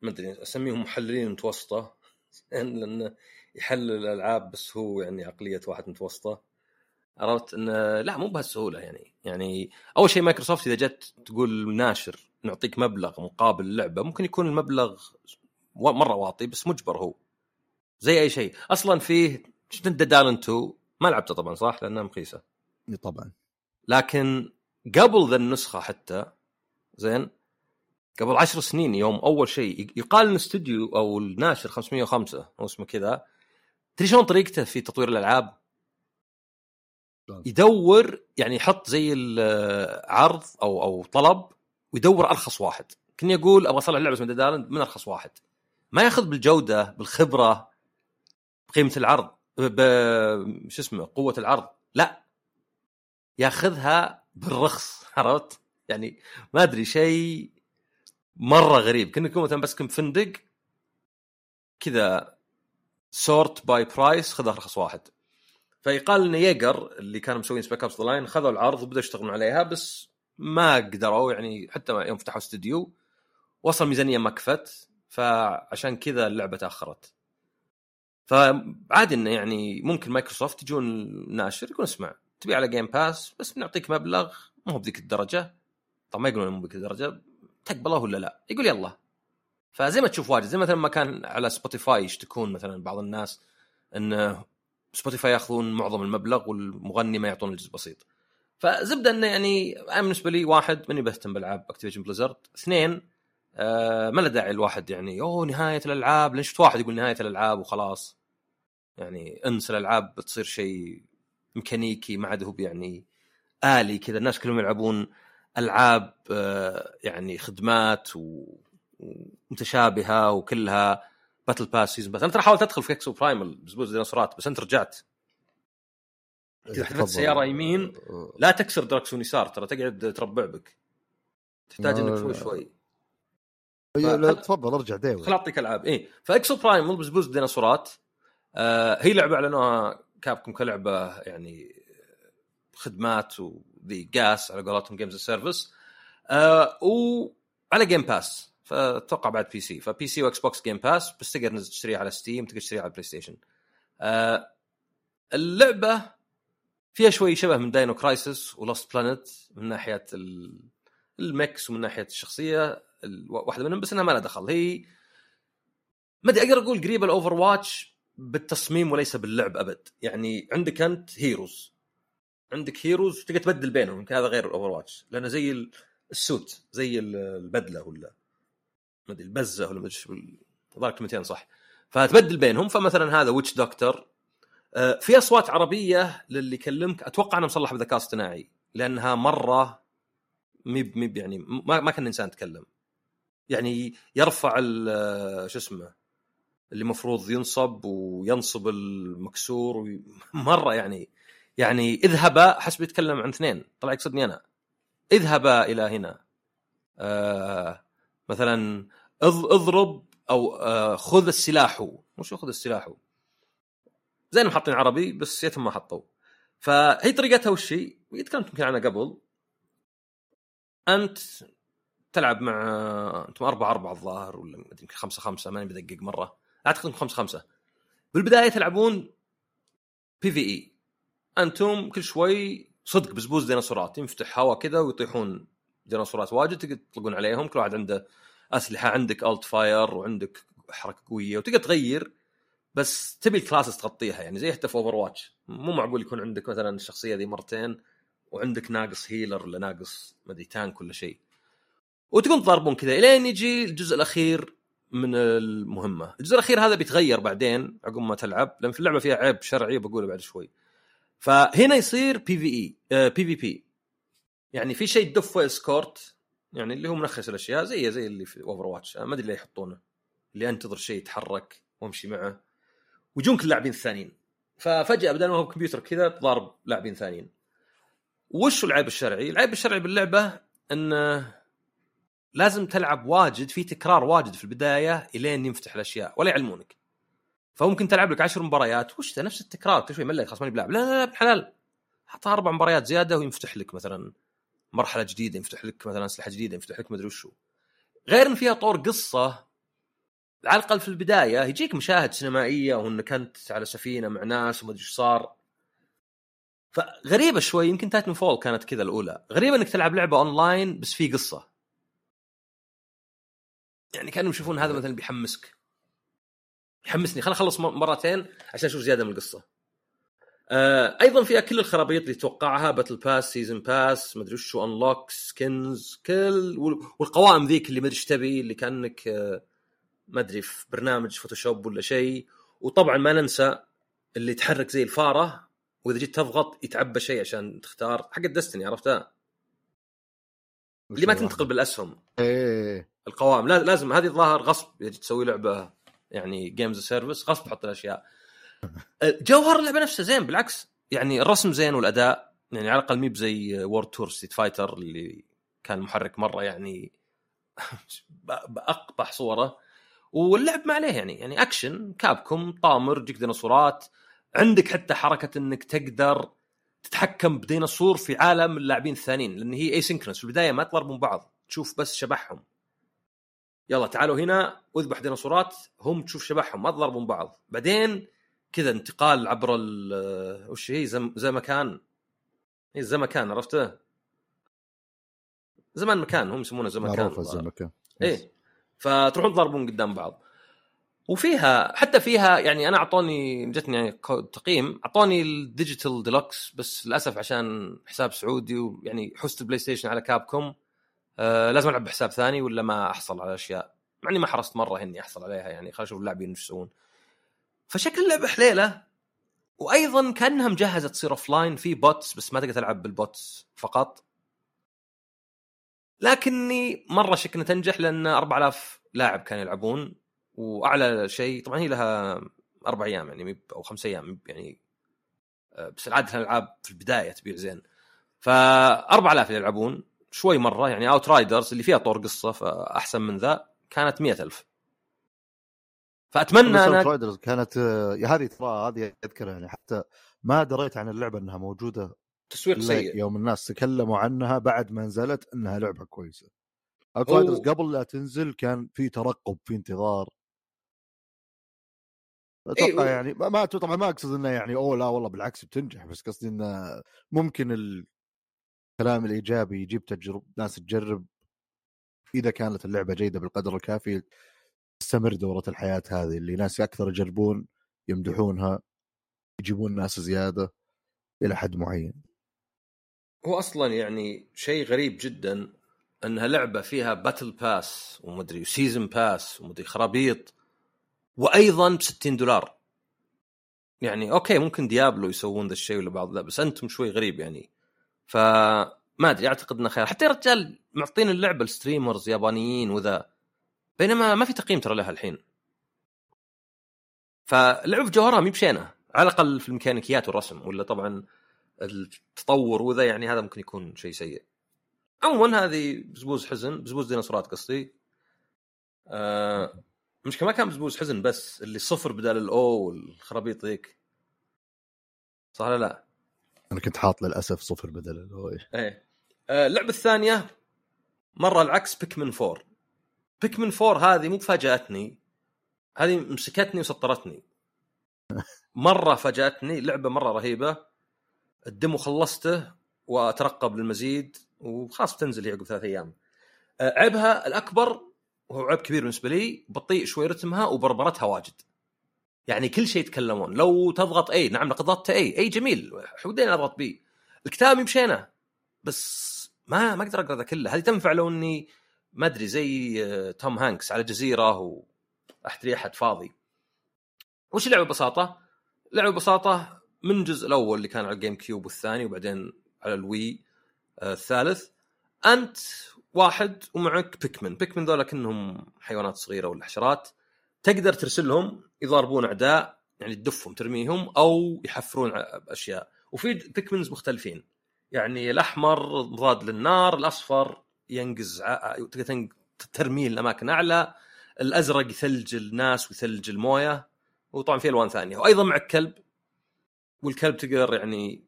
ما أدري أسميهم محللين متوسطة لأنه يحلل الألعاب بس هو يعني عقلية واحد متوسطة. عرفت؟ إنه لا مو بهالسهولة يعني. يعني أول شيء مايكروسوفت إذا جت تقول ناشر نعطيك مبلغ مقابل اللعبه ممكن يكون المبلغ مرة واطي بس مجبر هو. زي أي شيء. أصلا فيه شفت انت Dead Island 2 ما لعبته طبعا صح؟ لأنها مخيسة. إي طبعا. لكن قبل ذا النسخة حتى زين؟ قبل عشر سنين يوم أول شيء يقال إن استوديو أو الناشر 505 أو اسمه كذا. تدري شلون طريقته في تطوير الألعاب؟ يدور يعني يحط زي العرض أو أو طلب ويدور أرخص واحد. كني أقول أبغى اطلع لعبه اسمها Dead Island من أرخص واحد. ما ياخذ بالجودة بالخبرة بقيمة العرض ب شو اسمه قوة العرض لا. ياخذها بالرخص عرفت؟ يعني ما أدري شيء مرة غريب. كنا يكون مثلا بس كم فندق كذا سورت باي برايس خذ أرخص واحد. فيقال إن ييجر اللي كانوا مسوين سبيك ابس لاين خذوا العرض وبدأوا يشتغلون عليها بس ما قدروا يعني حتى يوم فتحوا استوديو وصل ميزانية ما كفت فعشان كذا اللعبة تأخرت. فعادي انه يعني ممكن مايكروسوفت يجون الناشر يقول اسمع تبي على جيم باس بس بنعطيك مبلغ مو هو بذيك الدرجة. طبعا ما يقولون مو بذيك الدرجة. تقبله ولا لا؟ يقول يلا. فزي ما تشوف واجد زي مثلا ما كان على Spotify يشتكون مثلا بعض الناس إن Spotify يأخذون معظم المبلغ والمغني ما يعطون إلا جزء بسيط. فزبدة إنه يعني أنا بالنسبة لي واحد ماني بهتم بالألعاب Activision Blizzard اثنين آه ما له داعي الواحد يعني أوه نهاية الألعاب. لأن شفت واحد يقول نهاية الألعاب وخلاص؟ يعني انسى الألعاب بتصير شيء ميكانيكي ما عاد هو يعني آلي كذا. الناس كلهم يلعبون ألعاب آه يعني خدمات و... ومتشابهة وكلها battle pass season pass. أنا ترى حاولت أدخل في Exoprimal بزبوز ديناصورات بس أنت رجعت. كذا حذفت. سيارة يمين. لا تكسر دركسون يسار ترى تقعد تربع بك. تحتاج إنك شوي شوي. لا تفضل ارجع ديوي خل أعطيك ألعاب. اي ف Exoprimal بزبوز ديناصورات آه هي لعبة أعلنوها Capcom كلعبة يعني خدمات وذي جاس على قولتهم games service آه وعلى Game Pass فأتوقع بعد PC ف PC و Xbox Game Pass بس تقدر تشتريها على Steam تقدر تشتريها على ال PlayStation آه اللعبة فيها شوي شبه من Dino Crisis و Lost Planet من ناحية ال- ال mechs ومن ناحية الشخصية ال- واحدة منهم بس إنها ما لها دخل. هي ما أدري أقدر أقول قريبة ال Overwatch بالتصميم وليس باللعب أبد. يعني عندك أنت heroes. عندك heroes تقدر تبدل بينهم يمكن هذا غير ال Overwatch لأنه زي ال- ال suit زي ال- البدلة ولا ما أدري البزة ولا ما أدري الظاهر كلمتين صح. فتبدل بينهم فمثلا هذا witch doctor آه، في أصوات عربية للي يكلمك أتوقع انها مصلحه بذكاء اصطناعي لأنها مرة ميب ميب يعني ما ما كان إنسان يتكلم. يعني يرفع آه، شو اسمه اللي المفروض ينصب وينصب المكسور. مرة يعني يعني اذهبا حسب يتكلم عن اثنين طلع يقصدني أنا. اذهبا إلى هنا. آه مثلا اض- اضرب أو آه خذ السلاح. مش خذ السلاح. زي انهم حاطين عربي بس يتم ما حطوا. فهي طريقتها وش هي؟ تكلمت يمكن عنها قبل. أنت تلعب مع أنتم أربعة أربعة الظاهر ولا يمكن خمسة خمسة ماني بدقق مرة. أعتقد انكم خمسة خمسة. بالبداية تلعبون PvE أنتم كل شوي صدق بزبوز ديناصورات ينفتح هواء كذا ويطيحون ديناصورات واجد تقدر تطلقون عليهم كل واحد عنده أسلحة عندك alt fire وعندك حركة قوية وتقدر تغير بس تبي ال classes تغطيها يعني زي حتى في Overwatch مو معقول يكون عندك مثلا الشخصية ذي مرتين وعندك ناقص healer ولا ناقص ما أدري tank ولا شيء. وتقوم تضاربون كذا إلين يجي الجزء الأخير من المهمة. الجزء الأخير هذا بيتغير بعدين عقب ما تلعب لأن في اللعبة فيها عيب شرعي بقوله بعد شوي. فهنا يصير بي في اي بي في بي يعني في شيء تدف escort يعني اللي هو منخس الأشياء زي زي اللي في Overwatch ما أدري ليه يحطونه. اللي أنتظر شيء يتحرك وأمشي معه. ويجونك اللاعبين الثانيين. ففجأة بدل ما هو كمبيوتر كذا تضارب لاعبين ثانيين. وش العيب الشرعي؟ العيب الشرعي باللعبة إنه لازم تلعب واجد في تكرار واجد في البداية إلين ينفتح الأشياء ولا يعلمونك. فممكن تلعب لك عشر مباريات وش نفس التكرار كل شوي ملك خلاص ماني بلعب. لا لا لا بالحلال حط أربع مباريات زيادة وينفتح لك مثلا مرحلة جديدة يفتح لك مثلا أسلحة جديدة يفتح لك مدري وشو. غير إن فيها طور قصة على الأقل في البداية يجيك مشاهد سينمائية وانك انت على سفينة مع ناس وما أدري إيش صار. فغريبة شوي يمكن Titanfall كانت كذا الأولى. غريبة إنك تلعب لعبة اونلاين بس في قصة. يعني كانوا يشوفون هذا مثلا بيحمسك. يحمسني. خل اخلص مرتين عشان أشوف زيادة من القصة. آه أيضا فيها كل الخرابيط اللي توقعها battle pass season pass مدري وش unlock skins كل والقوائم ذيك اللي مدري إيش تبي اللي كأنك آه ما أدري في برنامج Photoshop ولا شيء. وطبعا ما ننسى اللي يتحرك زي الفارة وإذا جيت تضغط يتعبى شيء عشان تختار حق ال Destiny عرفتها اللي ما تنتقل بالأسهم. إيه القوائم لازم هذه الظاهر غصب اذا تسوي لعبة يعني games service غصب تحط الأشياء. جوهر اللعبة نفسها زين بالعكس يعني الرسم زين والأداء يعني على الأقل مي بزي World Tour Street Fighter اللي كان محرك مرة يعني بأقبح صورة. واللعب ما عليه يعني يعني action Capcom طامر يجيك ديناصورات عندك حتى حركة إنك تقدر تتحكم بديناصور في عالم اللاعبين الثانيين لأن هي asynchronous في البداية ما تضربون بعض تشوف بس شبحهم. يلا تعالوا هنا اذبح ديناصورات هم تشوف شبحهم ما تضربون بعض. بعدين كذا انتقال عبر وش هي؟ زم زي مكان. هي زمكان عرفته؟ زمان مكان هم يسمونه زمكان معروفة الزمكان إيه فتروحون تضربون قدام بعض. وفيها حتى فيها يعني أنا أعطوني جتني يعني تقييم أعطوني ال digital deluxe بس للأسف عشان حساب سعودي ويعني حست ال PlayStation على Capcom آه لازم ألعب بحساب ثاني ولا ما أحصل على أشياء؟ مع إني ما حرصت مرة إني أحصل عليها يعني خلينا نشوف اللاعبين إيش يسوون. فشكل اللعبه حليلة. وأيضا كأنها مجهزة تصير offline في bots بس ما تقدر تلعب بال bots فقط. لكني مرة شك انها تنجح لأن 4000 لاعب كانوا يلعبون. وأعلى شيء طبعا هي لها أربع أيام يعني أو خمس أيام يعني آه، بس العادة الالعاب في البداية تبيع زين. ف 4000 يلعبون شوي مرة يعني Outriders اللي فيها طور قصة فأحسن من ذا كانت مئة ألف. فأتمنى أنا Riders كانت آه، هذه ترى هذه اذكرها يعني حتى ما دريت عن اللعبة إنها موجودة تسويق سيء. يوم الناس تكلموا عنها بعد ما نزلت إنها لعبة كويسة. Outriders قبل لا تنزل كان في ترقب في انتظار أتوقع إيه يعني ما طبعا ما أقصد إنه يعني أوه لا والله بالعكس بتنجح بس قصدي إنه ممكن الكلام الإيجابي يجيب تجرب ناس تجرب. إذا كانت اللعبة جيدة بالقدر الكافي تستمر دورة الحياة هذه اللي ناس أكثر يجربون يمدحونها يجيبون ناس زيادة إلى حد معين. هو أصلا يعني شيء غريب جدا أنها لعبة فيها battle pass ومدري و season pass ومدري خرابيط. وأيضا ب 60 دولار. يعني okay ممكن Diablo يسوون ذا الشيء ولا بعض لا بس أنتم شوي غريب يعني. فما أدري أعتقد إنه خير حتى يا رجال معطين اللعبة ال streamers يابانيين وذا. بينما ما في تقييم ترى لها الحين. فاللعبه جوهرها مي بشينة. على الأقل في الميكانيكيات والرسم ولا طبعا التطور وذا يعني هذا ممكن يكون شيء سيء. عموما هذه بزبوز حزن بزبوز ديناصورات قصدي. آه مش ما كان بزبوز حزن بس اللي صفر بدال الاو والخرابيط ذيك. صح ولا لا؟ أنا كنت حاط للأسف صفر بدل الاو إيه. آه اللعبة الثانية مرة العكس بيكمن 4 بيكمن 4 هذه مو فاجاتني هذه مسكتني وسطرتني. مرة فاجأتني لعبة مرة رهيبة. الدمو خلصته وأترقب للمزيد وخلاص بتنزل هي عقب ثلاث أيام. آه، عيبها الأكبر وهو عيب كبير بالنسبة لي بطيء شوي رتمها وبربرتها واجد. يعني كل شيء يتكلمون. لو تضغط A نعم لقد ضغطت A A جميل. وبعدين أضغط B الكتاب يمشينا بس ما ما أقدر أقرأ ذا كله. هذه تنفع لو إني ما أدري زي آه، توم هانكس على جزيرة واحد أحد فاضي. وش اللعبه ببساطة؟ لعبة ببساطة من الجزء الأول اللي كان على ال GameCube والثاني وبعدين على ال Wii آه الثالث. أنت واحد ومعك Pikmin Pikmin ذولا كأنهم حيوانات صغيرة ولا حشرات. تقدر ترسلهم يضاربون أعداء يعني تدفهم ترميهم أو يحفرون أشياء. وفي بيكمنز مختلفين. يعني الأحمر مضاد للنار الأصفر ينقز ترميه لأماكن أعلى. الأزرق يثلج الناس ويثلج الموية. وطبعا في ألوان ثانية. وأيضا معك كلب. والكلب تقدر يعني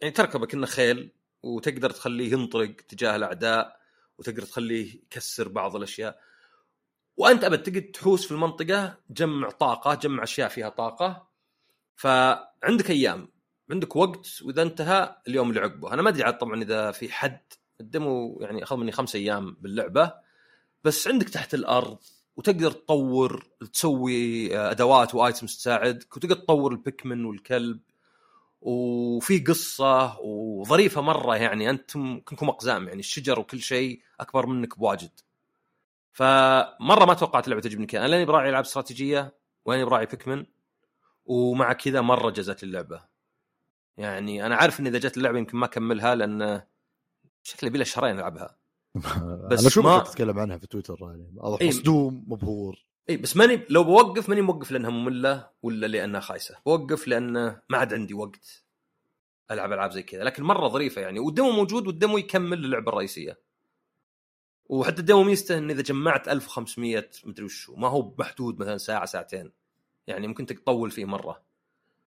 يعني تركبه كأنه خيل. وتقدر تخليه ينطلق تجاه الأعداء. وتقدر تخليه يكسر بعض الأشياء. وأنت أبد تقعد تحوس في المنطقة جمع طاقة جمع أشياء فيها طاقة. فعندك أيام عندك وقت وإذا انتهى اليوم اللي عقبه. أنا ما أدري عاد طبعا إذا في حد الدمو يعني أخذ مني خمس أيام باللعبة. بس عندك تحت الأرض وتقدر تطور تسوي أدوات وآيتمز تساعدك وتقدر تطور البيكمن والكلب. وفي قصة وظريفة مرة يعني أنتم كنكم أقزام يعني الشجر وكل شيء أكبر منك بواجد. فمرة ما توقعت اللعبة تعجبني كذا أنا لاني براعي العاب استراتيجية واني براعي بيكمن ومع كذا مرة جزت اللعبة. يعني أنا عارف إن إذا جت اللعبة يمكن ما أكملها لأن شكلي بلا شهرين ألعبها. بس أنا شو ما تتكلم عنها في تويتر يعني؟ إيه. مصدوم مبهور. اي بس ماني لو بوقف ماني موقف لأنها مملة ولا لأنها خايسة. بوقف لأن ما عاد عندي وقت ألعب ألعاب زي كذا. لكن مرة ظريفة يعني والدمو موجود والدمو يكمل اللعبه الرئيسية. وحتى الدمو ميزته إن إذا جمعت 1500 مدري وش ما هو محدود مثلا ساعة ساعتين. يعني ممكن تطول فيه مرة.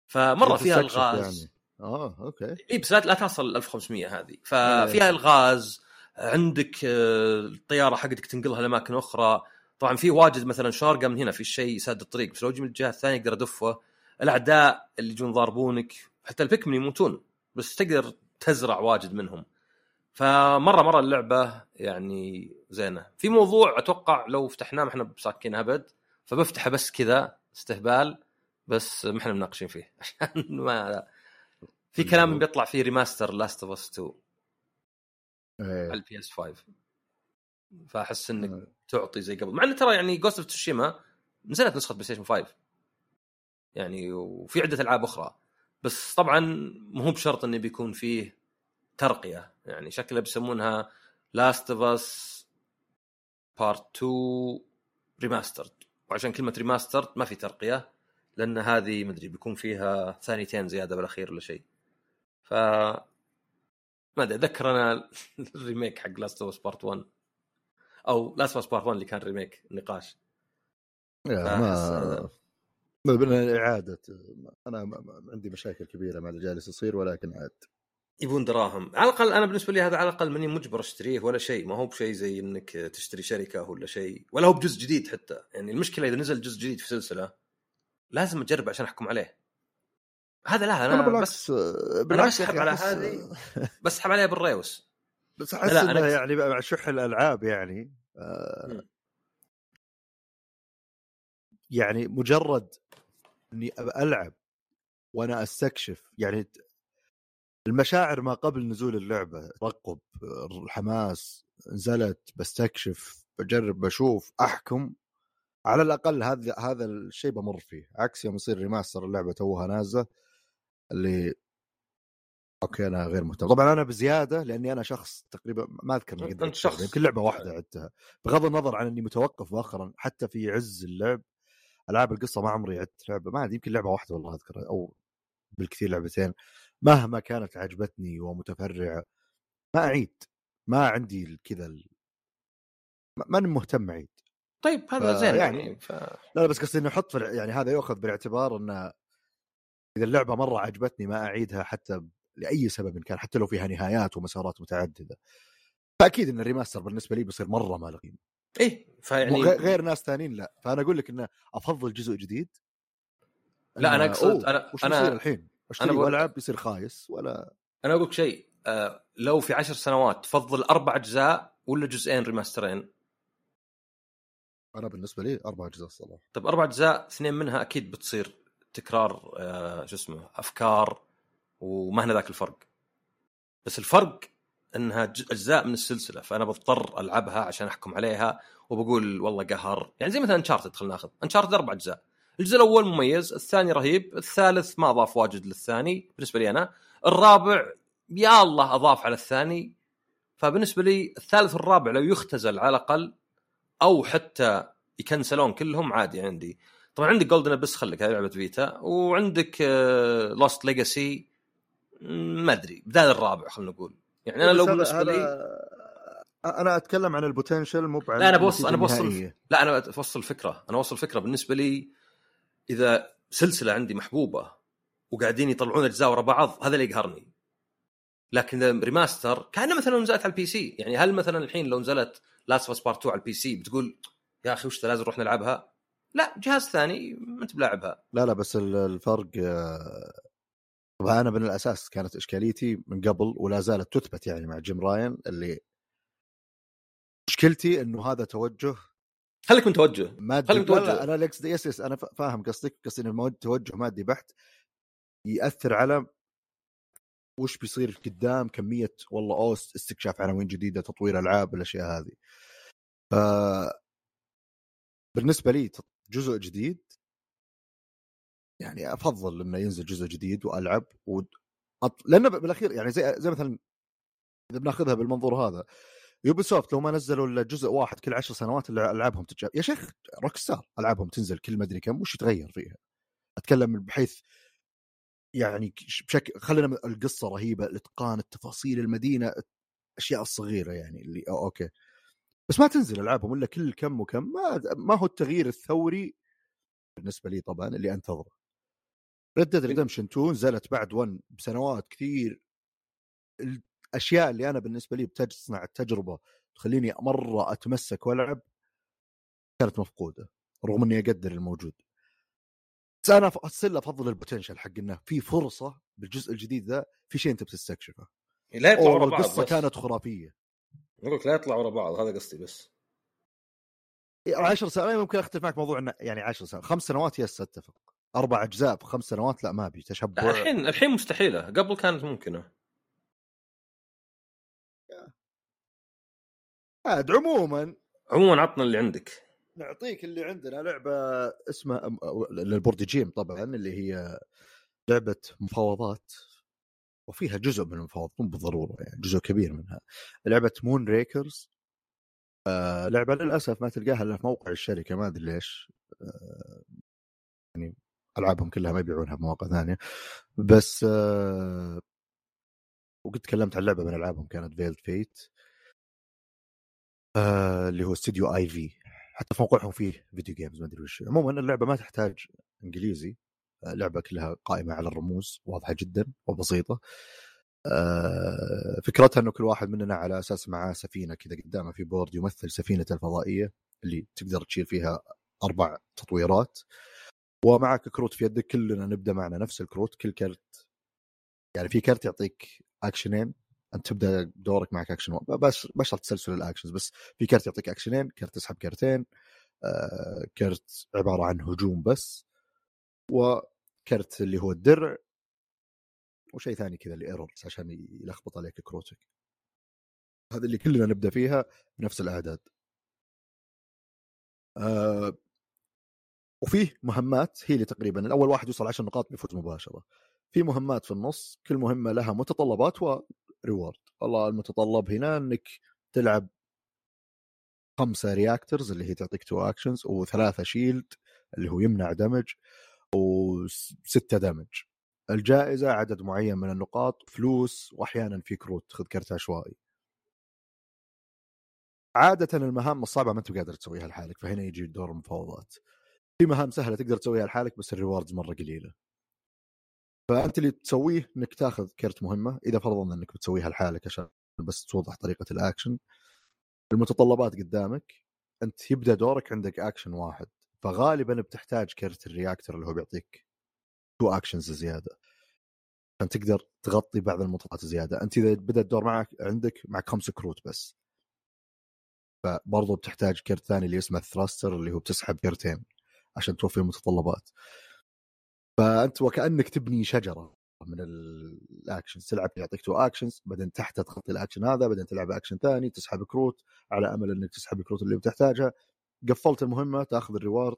فمرة فيها الغاز. يعني. آه أوكي. اي بس لا, تصل 1500 هذه. ففيها الغاز عندك آه، الطيارة حقتك تنقلها لأماكن أخرى. طبعا في واجد مثلا شارقة من هنا في شيء يسد الطريق بس لو من الجهة الثانية أقدر أدفه. الأعداء اللي يجون ضاربونك حتى البيكمن يموتون بس تقدر تزرع واجد منهم. فمرة مرة اللعبة يعني زينة. في موضوع أتوقع لو فتحناه ما إحنا بساكين أبد فبفتحه بس كذا استهبال بس ما إحنا مناقشين فيه. عشان ما في كلام بيطلع فيه remaster Last of Us 2 على ال PS 5 فأحس إنك أيه. تعطي زي قبل. مع انه ترى يعني Ghost of Tsushima نزلت نسخة PlayStation 5 يعني وفي عدة ألعاب أخرى. بس طبعا مو بشرط انه بيكون فيه ترقية. يعني شكله بيسمونها Last of Us Part 2 Remastered وعشان كلمة remastered ما في ترقية لأن هذه مدري بيكون فيها ثانيتين زيادة بالأخير ولا شيء. ف ما أدري أتذكر أنا ال remake حق Last of Part 1 أو Last of Part 1 اللي كان remake نقاش ما ما اعاده أنا عندي مشاكل كبيرة مع اللي جالس يصير ولكن عاد. يبون دراهم. على الأقل أنا بالنسبة لي هذا على الأقل ماني مجبر أشتريه ولا شيء. ما هو بشيء زي إنك تشتري شركة ولا شيء. ولا هو بجزء جديد حتى. يعني المشكلة إذا نزل جزء جديد في سلسلة لازم أجرب عشان أحكم عليه. هذا لا أنا, أنا بالعكس بالعكس بسحب على هذه بسحب عليها بالريوس. بس أحس إنه أنا... يعني مع شح الألعاب يعني آه يعني مجرد إني ألعب وأنا أستكشف يعني المشاعر ما قبل نزول اللعبة ترقب الحماس نزلت بستكشف بجرب بشوف أحكم على الأقل هذا هذا الشيء بمر فيه. عكس يوم يصير remaster اللعبة توها نازلة اللي okay أنا غير مهتم. طبعا أنا بزيادة لأني أنا شخص تقريبا ما أذكر أنت شخص يمكن لعبة واحدة عدتها. بغض النظر عن إني متوقف مؤخرا حتى في عز اللعب ألعاب القصة ما عمري عدت لعبة ما يمكن لعبة واحدة والله أذكر أو بالكثير لعبتين. مهما كانت عجبتني ومتفرعة ما أعيد. ما عندي كذا ال... ماني مهتم أعيد. طيب هذا ف... زين يعني, يعني ف... لا بس قصدي إنه أحط يعني هذا يؤخذ بالاعتبار إنه إذا اللعبة مرة عجبتني ما أعيدها حتى لأي سبب كان حتى لو فيها نهايات ومسارات متعددة. فأكيد إن ال remaster بالنسبة لي بيصير مرة ما له قيمة. إيه فيعني غير ناس ثانيين لا. فأنا أقول لك انه أفضل جزء جديد. لا أنا أقصد أنا وش أنا الحين؟ أشتري والعب بيصير خايس ولا؟ أنا أقول لك شيء آه لو في عشر سنوات تفضل أربع أجزاء ولا جزئين remaster ين؟ أنا بالنسبة لي أربع أجزاء الصراحة. طيب أربع أجزاء اثنين منها أكيد بتصير تكرار آه شو اسمه أفكار وما هنا ذاك الفرق. بس الفرق إنها أجزاء من السلسلة فأنا بضطر ألعبها عشان أحكم عليها وبقول والله قهر. يعني زي مثلا انشارتد خلينا ناخذ. انشارتد أربع أجزاء. الجزء الأول مميز الثاني رهيب الثالث ما أضاف واجد للثاني بالنسبة لي أنا. الرابع يا الله أضاف على الثاني. فبالنسبة لي الثالث والرابع لو يختزل على الأقل أو حتى يكنسلون كلهم عادي عندي. طبعا عندك Golden Abyss خليك هذه لعبة Vita وعندك Lost Legacy ما أدري. بدال الرابع خلينا نقول. يعني أنا لو بالنسبة لي أنا أتكلم عن ال potential مو لا أنا بوصل أنا بوصل لا أنا بوصل فكره أنا بوصل فكره بالنسبة لي إذا سلسلة عندي محبوبة وقاعدين يطلعون أجزاء ورا بعض هذا اللي يقهرني. لكن remaster كأنه مثلا نزلت على ال PC. يعني هل مثلا الحين لو نزلت Last of Part 2 على ال PC بتقول يا أخي وش لازم نروح نلعبها. لا جهاز ثاني ما أنت بلاعبها. لا لا بس ال- الفرق طبعا أنا من الأساس كانت إشكاليتي من قبل ولا زالت تثبت يعني مع Jim Ryan اللي مشكلتي إنه هذا توجه خليك من توجه مادي خليك لا توجه. لا أنا ليكس yes yes أنا فاهم قصدك قصدي إنه توجه مادي بحت يأثر على وش بيصير قدام كمية والله أوست استكشاف عناوين جديدة تطوير ألعاب الأشياء هذه ف بالنسبة لي جزء جديد يعني أفضل إنه ينزل جزء جديد وألعب و... لأنه بالأخير يعني زي زي مثلا إذا بناخذها بالمنظور هذا يوبي سوفت لو ما نزلوا إلا جزء واحد كل عشر سنوات العابهم تتجاب يا شيخ روك العابهم تنزل كل مدري كم وش يتغير فيها؟ أتكلم بحيث يعني بشكل خلينا القصة رهيبة الإتقان التفاصيل المدينة الأشياء الصغيرة يعني اللي أو okay. بس ما تنزل ألعابهم إلا كل كم وكم ما ما هو التغيير الثوري بالنسبة لي طبعا اللي أنتظره. Red Dead Redemption 2 نزلت بعد 1 بسنوات كثير. الأشياء اللي أنا بالنسبة لي بتصنع التجربة تخليني مرة أتمسك وألعب كانت مفقودة رغم إني أقدر الموجود. بس أنا still أفضل ال potential حق إنه في فرصة بالجزء الجديد ذا في شيء أنت بتستكشفه. لا يطلعوا ورا بعض القصة بس. كانت خرافية. أقول لك لا يطلعوا ورا بعض هذا قصدي بس. عشر سنوات ممكن أختلف معك موضوع إنه يعني عشر سنوات خمس سنوات يس أتفق. أربع أجزاء في خمس سنوات لا ما أبي تشبع الحين الحين مستحيلة. قبل كانت ممكنة. عاد عموما عموما عطنا اللي عندك. نعطيك اللي عندنا لعبة اسمها للبورد جيم طبعا اللي هي لعبة مفاوضات وفيها جزء من المفاوضات مو بالضرورة يعني جزء كبير منها. لعبة Moonrakers آه لعبة للأسف ما تلقاها إلا في موقع الشركة ما أدري ليش. آه ألعابهم كلها ما يبيعونها بمواقع ثانية. بس آه وقد تكلمت عن لعبة من ألعابهم كانت Veiled Fate آه اللي هو استوديو IV حتى في موقعهم فيه video games ما أدري وش. عموما اللعبة ما تحتاج إنجليزي. آه، لعبة كلها قائمة على الرموز واضحة جدا وبسيطة. آه، فكرتها إنه كل واحد مننا على أساس معاه سفينة كذا قدامه في board يمثل سفينة الفضائية اللي تقدر تشيل فيها أربع تطويرات. ومعك كروت في يدك كلنا نبدأ معنا نفس الكروت كل كرت يعني في كرت يعطيك أكشنين أنت تبدأ دورك معك أكشن. بس بشرط تسلسل ال actions بس في كرت يعطيك أكشنين كرت تسحب كرتين آه، كرت عبارة عن هجوم بس وكرت اللي هو الدرع وشيء ثاني كذا اللي errors عشان يلخبط عليك كروتك هذه اللي كلنا نبدأ فيها بنفس الأعداد آه وفيه مهمات هي اللي تقريبا الأول واحد يوصل 10 نقاط بيفوز مباشرة. في مهمات في النص كل مهمة لها متطلبات و reward. والله المتطلب هنا إنك تلعب خمسة reactors اللي هي تعطيك two actions وثلاثة shield اللي هو يمنع damage وستة damage الجائزة عدد معين من النقاط فلوس واحيانا في كروت خذ كرت عشوائي عادة المهام الصعبة ما أنت قادر تسويها لحالك فهنا يجي دور المفاوضات. في مهام سهلة تقدر تسويها لحالك بس ال rewards مرة قليلة. فأنت اللي تسويه إنك تاخذ كرت مهمة إذا فرضنا إنك بتسويها لحالك عشان بس توضح طريقة الاكشن المتطلبات قدامك أنت يبدأ دورك عندك اكشن واحد فغالبا بتحتاج كرت ال reactor اللي هو بيعطيك two actions زيادة. عشان تقدر تغطي بعض المتطلبات زيادة. أنت إذا بدا الدور معك عندك معك خمس كروت بس. فبرضه بتحتاج كرت ثاني اللي اسمه ال thruster اللي هو بتسحب كرتين. عشان توفي المتطلبات. فأنت وكأنك تبني شجرة من ال actions تلعب يعطيك two actions بعدين تحت تغطي الاكشن هذا بعدين تلعب اكشن ثاني تسحب كروت على أمل إنك تسحب الكروت اللي بتحتاجها. قفلت المهمة تأخذ ال reward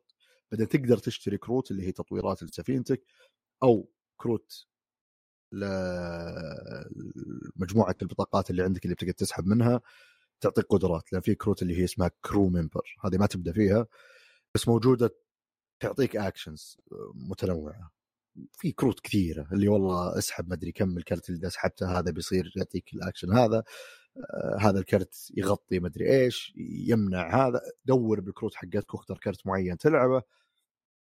بعدين تقدر تشتري كروت اللي هي تطويرات لسفينتك أو كروت لمجموعة البطاقات اللي عندك اللي بتقدر تسحب منها تعطيك قدرات. لأن في كروت اللي هي اسمها crew member هذه ما تبدأ فيها بس موجودة تعطيك actions متنوعة. في كروت كثيرة اللي والله اسحب مدري كم الكرت اللي سحبته هذا بيصير يعطيك الاكشن هذا آه هذا الكرت يغطي مدري إيش يمنع هذا دور بالكروت حقتك واختار كرت معين تلعبه.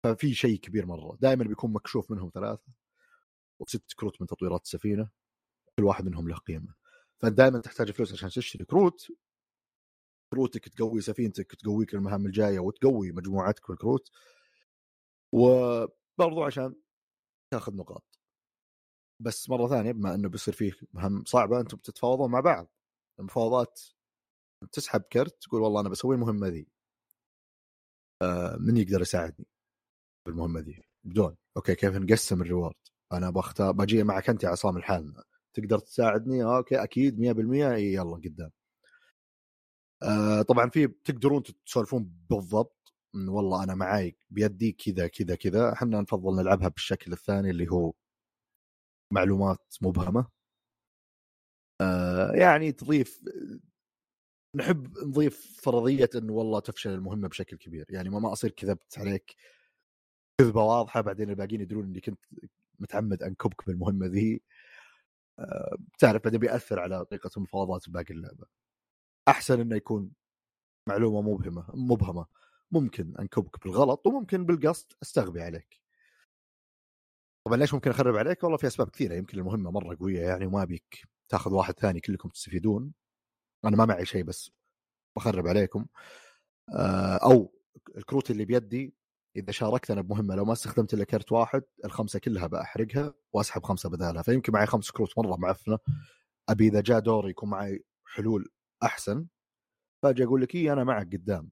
ففي شيء كبير مرة. دائما بيكون مكشوف منهم ثلاثة وست كروت من تطويرات السفينة كل واحد منهم له قيمة. فأنت دائما تحتاج فلوس عشان تشتري كروت. كروتك تقوي سفينتك تقويك المهام الجاية وتقوي مجموعتك الكروت وبرضو عشان تاخذ نقاط. بس مرة ثانية بما إنه بيصير فيه مهام صعبة أنتم بتتفاوضون مع بعض. المفاوضات تسحب كرت تقول والله أنا بسوي المهمة ذي. آه من يقدر يساعدني بالمهمة ذي؟ بدون. okay كيف نقسم ال reward؟ أنا بختار بجي معك أنت عصام الحال. تقدر تساعدني؟ أوكي أكيد 100% إيه يلا قدام. آه طبعا في تقدرون تسولفون بالضبط. والله أنا معاي بيدي كذا كذا كذا إحنا نفضل نلعبها بالشكل الثاني اللي هو معلومات مبهمة. آه يعني تضيف نحب نضيف فرضية انه والله تفشل المهمة بشكل كبير. يعني ما ما أصير كذبت عليك كذبة واضحة بعدين الباقيين يدرون إني كنت متعمد انكبك بالمهمة ذي. آه تعرف بعدين بيأثر على طريقة المفاوضات باقي اللعبة. أحسن إنه يكون معلومة مبهمة مبهمة. ممكن أنكبك بالغلط وممكن بالقصد أستغبي عليك. طبعا ليش ممكن أخرب عليك؟ والله في أسباب كثيرة يمكن المهمة مرة قوية يعني وما بيك تأخذ واحد ثاني كلكم تستفيدون. أنا ما معي شيء بس بخرب عليكم. آه، أو الكروت اللي بيدي إذا شاركت أنا بمهمة لو ما استخدمت إلا كرت واحد الخمسة كلها بحرقها وأسحب خمسة بدالها. فيمكن معي خمس كروت مرة معفنة. أبي إذا جاء دور يكون معي حلول أحسن فأجي أقول لك اي أنا معك قدام.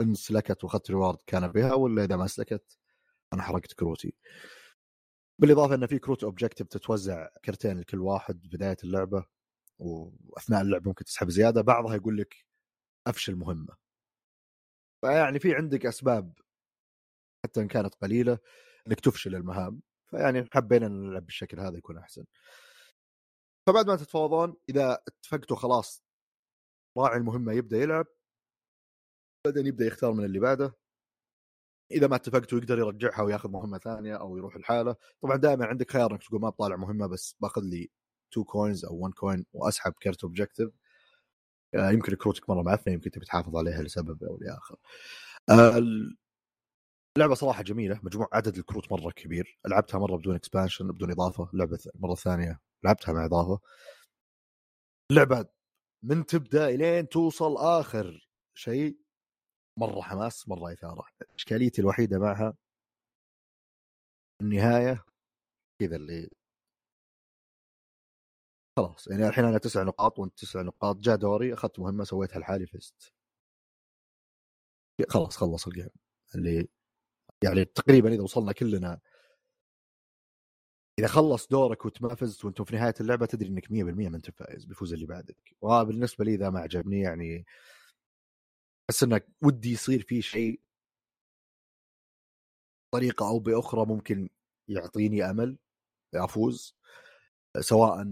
وان سلكت وأخذت reward كان بها ولا إذا ما سلكت أنا حرقت كروتي. بالإضافة إن في كروت objective تتوزع كرتين لكل واحد بداية اللعبة وأثناء اللعبة ممكن تسحب زيادة بعضها يقول لك أفشل مهمة. فيعني في عندك أسباب حتى إن كانت قليلة إنك تفشل المهام فيعني حبينا نلعب بالشكل هذا يكون أحسن. فبعد ما تتفاوضون إذا اتفقتوا خلاص راعي المهمة يبدأ يلعب بعدين يبدأ يختار من اللي بعده. إذا ما اتفقتوا يقدر يرجعها وياخذ مهمة ثانية أو يروح الحاله طبعا دائما عندك خيار إنك تقول ما بطالع مهمة بس باخذ لي 2 coins أو 1 coin وأسحب كرت objective آه، يمكن كروتك مرة معفنه يمكن تبي تحافظ عليها لسبب أو لآخر. آه، اللعبة صراحة جميلة مجموع عدد الكروت مرة كبير. لعبتها مرة بدون expansion بدون إضافة. لعبة مرة ثانية لعبتها مع إضافة. اللعبة من تبدأ إلين توصل آخر شيء. مرة حماس مرة إثارة. إشكاليتي الوحيدة معها النهاية كذا اللي خلاص يعني الحين أنا تسع نقاط وأنت تسع نقاط. جاء دوري أخذت مهمة سويتها لحالي فزت. خلاص خلص ال game. اللي يعني تقريبا إذا وصلنا كلنا إذا خلص دورك وأنت ما فزت وأنتم في نهاية اللعبة تدري إنك 100% ما أنت فايز بيفوز اللي بعدك. وبالنسبة لي ذا ما عجبني يعني أحس إنك ودي يصير في شيء طريقه أو بأخرى ممكن يعطيني أمل افوز سواء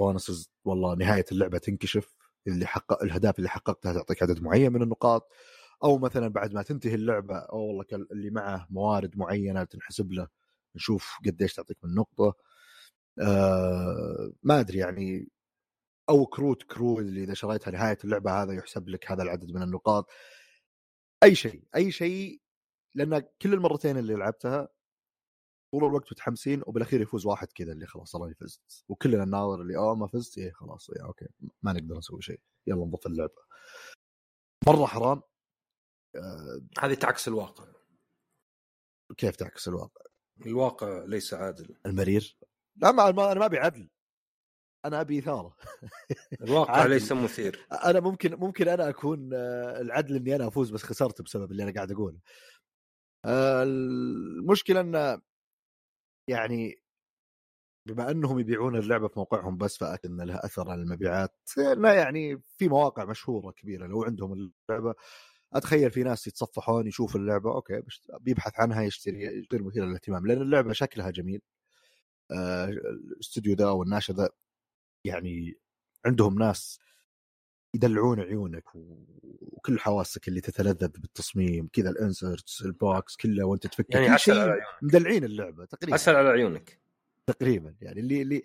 bonuses والله نهاية اللعبة تنكشف اللي حقق الاهداف اللي حققتها تعطيك عدد معين من النقاط أو مثلا بعد ما تنتهي اللعبة أو والله اللي معه موارد معينة تنحسب له نشوف قديش تعطيك من نقطة آه ما أدري يعني أو كروت crew اللي إذا شريتها نهايه اللعبة هذا يحسب لك هذا العدد من النقاط. أي شيء أي شيء لأن كل المرتين اللي لعبتها طول الوقت متحمسين وبالأخير يفوز واحد كذا اللي خلاص أنا فزت. وكلنا نناظر اللي أوه ما فزت. إيه خلاص إيه أوكي ما نقدر نسوي شيء. يلا نضف اللعبة. مرة حرام. آه هذه تعكس الواقع. كيف تعكس الواقع؟ الواقع ليس عادل. المرير؟ لا ما أنا ما أبي عدل. أنا أبي إثارة. الواقع ليس مثير. أنا ممكن ممكن أنا أكون آه، العدل إني أنا أفوز بس خسرت بسبب اللي أنا قاعد أقوله. آه، المشكلة إن يعني بما أنهم يبيعون اللعبة في موقعهم بس فاكد إن لها أثر على المبيعات لا يعني في مواقع مشهورة كبيرة لو عندهم اللعبة. أتخيل في ناس يتصفحون يشوف اللعبة أوكي بيبحث عنها يشتري يصير مثير للاهتمام لأن اللعبة شكلها جميل. آه، الاستوديو ذا أو الناشر ذا يعني عندهم ناس يدلعون عيونك وكل حواسك اللي تتلذذ بالتصميم كذا ال inserts ال box كله وانت تفكر يعني عسل على عيونك. مدلعين اللعبة تقريبا. عسل على عيونك. تقريبا يعني اللي اللي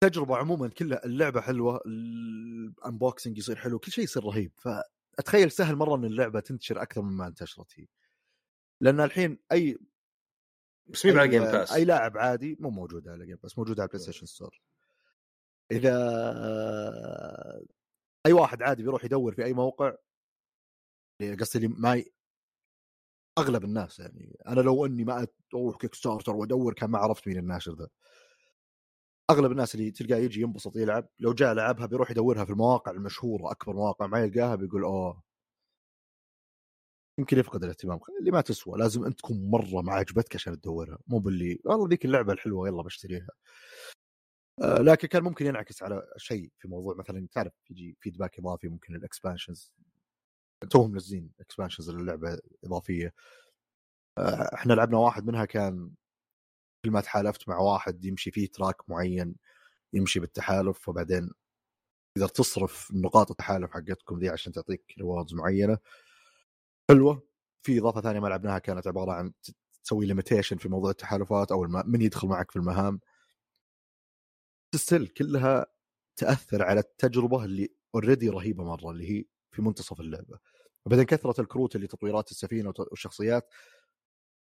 تجربة عموما كلها اللعبة حلوة ال unboxing يصير حلو كل شيء يصير رهيب. فأتخيل سهل مرة إن اللعبة تنتشر أكثر مما انتشرت هي. لأن الحين أي بس مين على Game Pass أي لاعب عادي مو موجود على Game Pass موجود على PlayStation Store إذا أي واحد عادي بيروح يدور في أي موقع قصدي اللي ما ي... أغلب الناس يعني أنا لو إني ما أروح Kickstarter وأدور كان ما عرفت مين الناشر ذا. أغلب الناس اللي تلقاه يجي ينبسط يلعب لو جاء لعبها بيروح يدورها في المواقع المشهورة أكبر مواقع ما يلقاها بيقول أوه. يمكن يفقد الاهتمام اللي ما تسوى لازم أنت تكون مرة ما عجبتك عشان تدورها مو باللي والله ذيك اللعبة الحلوة يلا بشتريها. لكن كان ممكن ينعكس على شيء في موضوع مثلا تعرف يجي feedback إضافي ممكن ال expansions توهم منزلين expansions للعبة إضافية. آه، إحنا لعبنا واحد منها كان كل ما تحالفت مع واحد يمشي فيه track معين يمشي بالتحالف وبعدين تقدر تصرف نقاط التحالف حقتكم ذي عشان تعطيك rewards معينة. حلوة. في إضافة ثانية ما لعبناها كانت عبارة عن تسوي limitation في موضوع التحالفات أو. من يدخل معك في المهام. still كلها تأثر على التجربة اللي already رهيبة مرة اللي هي في منتصف اللعبة. وبعدين كثرة الكروت اللي تطويرات السفينة والشخصيات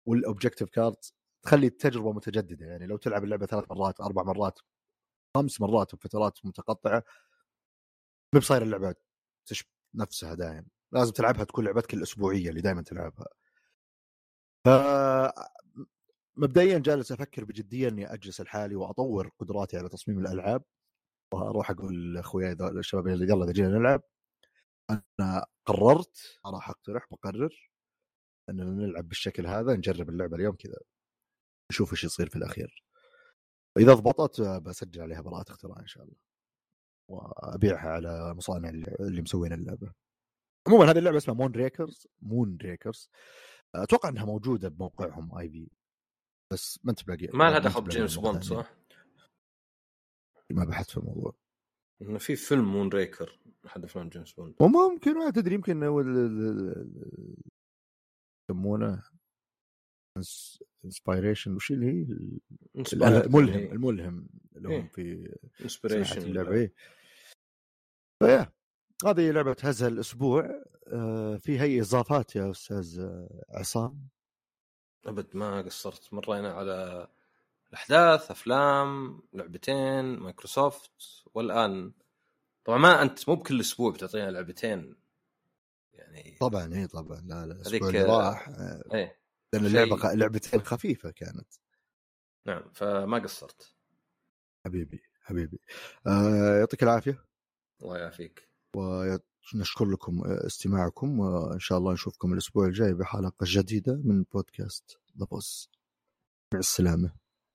وال objective cards تخلي التجربة متجددة. يعني لو تلعب اللعبة ثلاث مرات أربع مرات خمس مرات بفترات متقطعة ما بصاير اللعبة تشبه نفسها دائم لازم تلعبها تكون لعبتك الأسبوعية اللي دائما تلعبها. مبدئيا جالس أفكر بجدية إني أجلس لحالي وأطور قدراتي على تصميم الألعاب. وأروح أقول لأخوياي الشباب اللي يلا إذا جينا نلعب. أنا قررت راح أقترح بقرر إننا نلعب بالشكل هذا نجرب اللعبة اليوم كذا. نشوف إيش يصير في الأخير. إذا ضبطت بسجل عليها براءة اختراع إن شاء الله. وأبيعها على مصانع اللي مسوين اللعبة. عموما هذه اللعبة اسمها Moonrakers Moonrakers أتوقع إنها موجودة بموقعهم IV بس ما أنت بلاقي ما لها دخل بجيمس بوند ثانية. صح؟ ما بحثت في الموضوع إنه في فيلم Moonraker أحد أفلام جيمس بوند وممكن ما تدري يمكن هو يسمونه inspiration وش اللي هي ال- الملهم الملهم لهم إيه. في صناعة inspiration اللعبة إيه. فيا هذه لعبة هزها الأسبوع آه، في هي إضافات يا أستاذ عصام أبد ما قصرت. مرينا على الأحداث أفلام لعبتين مايكروسوفت والآن. طبعا ما أنت مو بكل أسبوع بتعطينا لعبتين. يعني طبعا إي طبعا. لا لا الأسبوع اللي راح إيه لأن اللعبة لعبتين خفيفة كانت. نعم فما قصرت. حبيبي حبيبي. آه، يعطيك العافية. الله يعافيك. ونشكر لكم استماعكم وإن شاء الله نشوفكم الأسبوع الجاي بحلقة جديدة من بودكاست ذا بوس مع السلامة.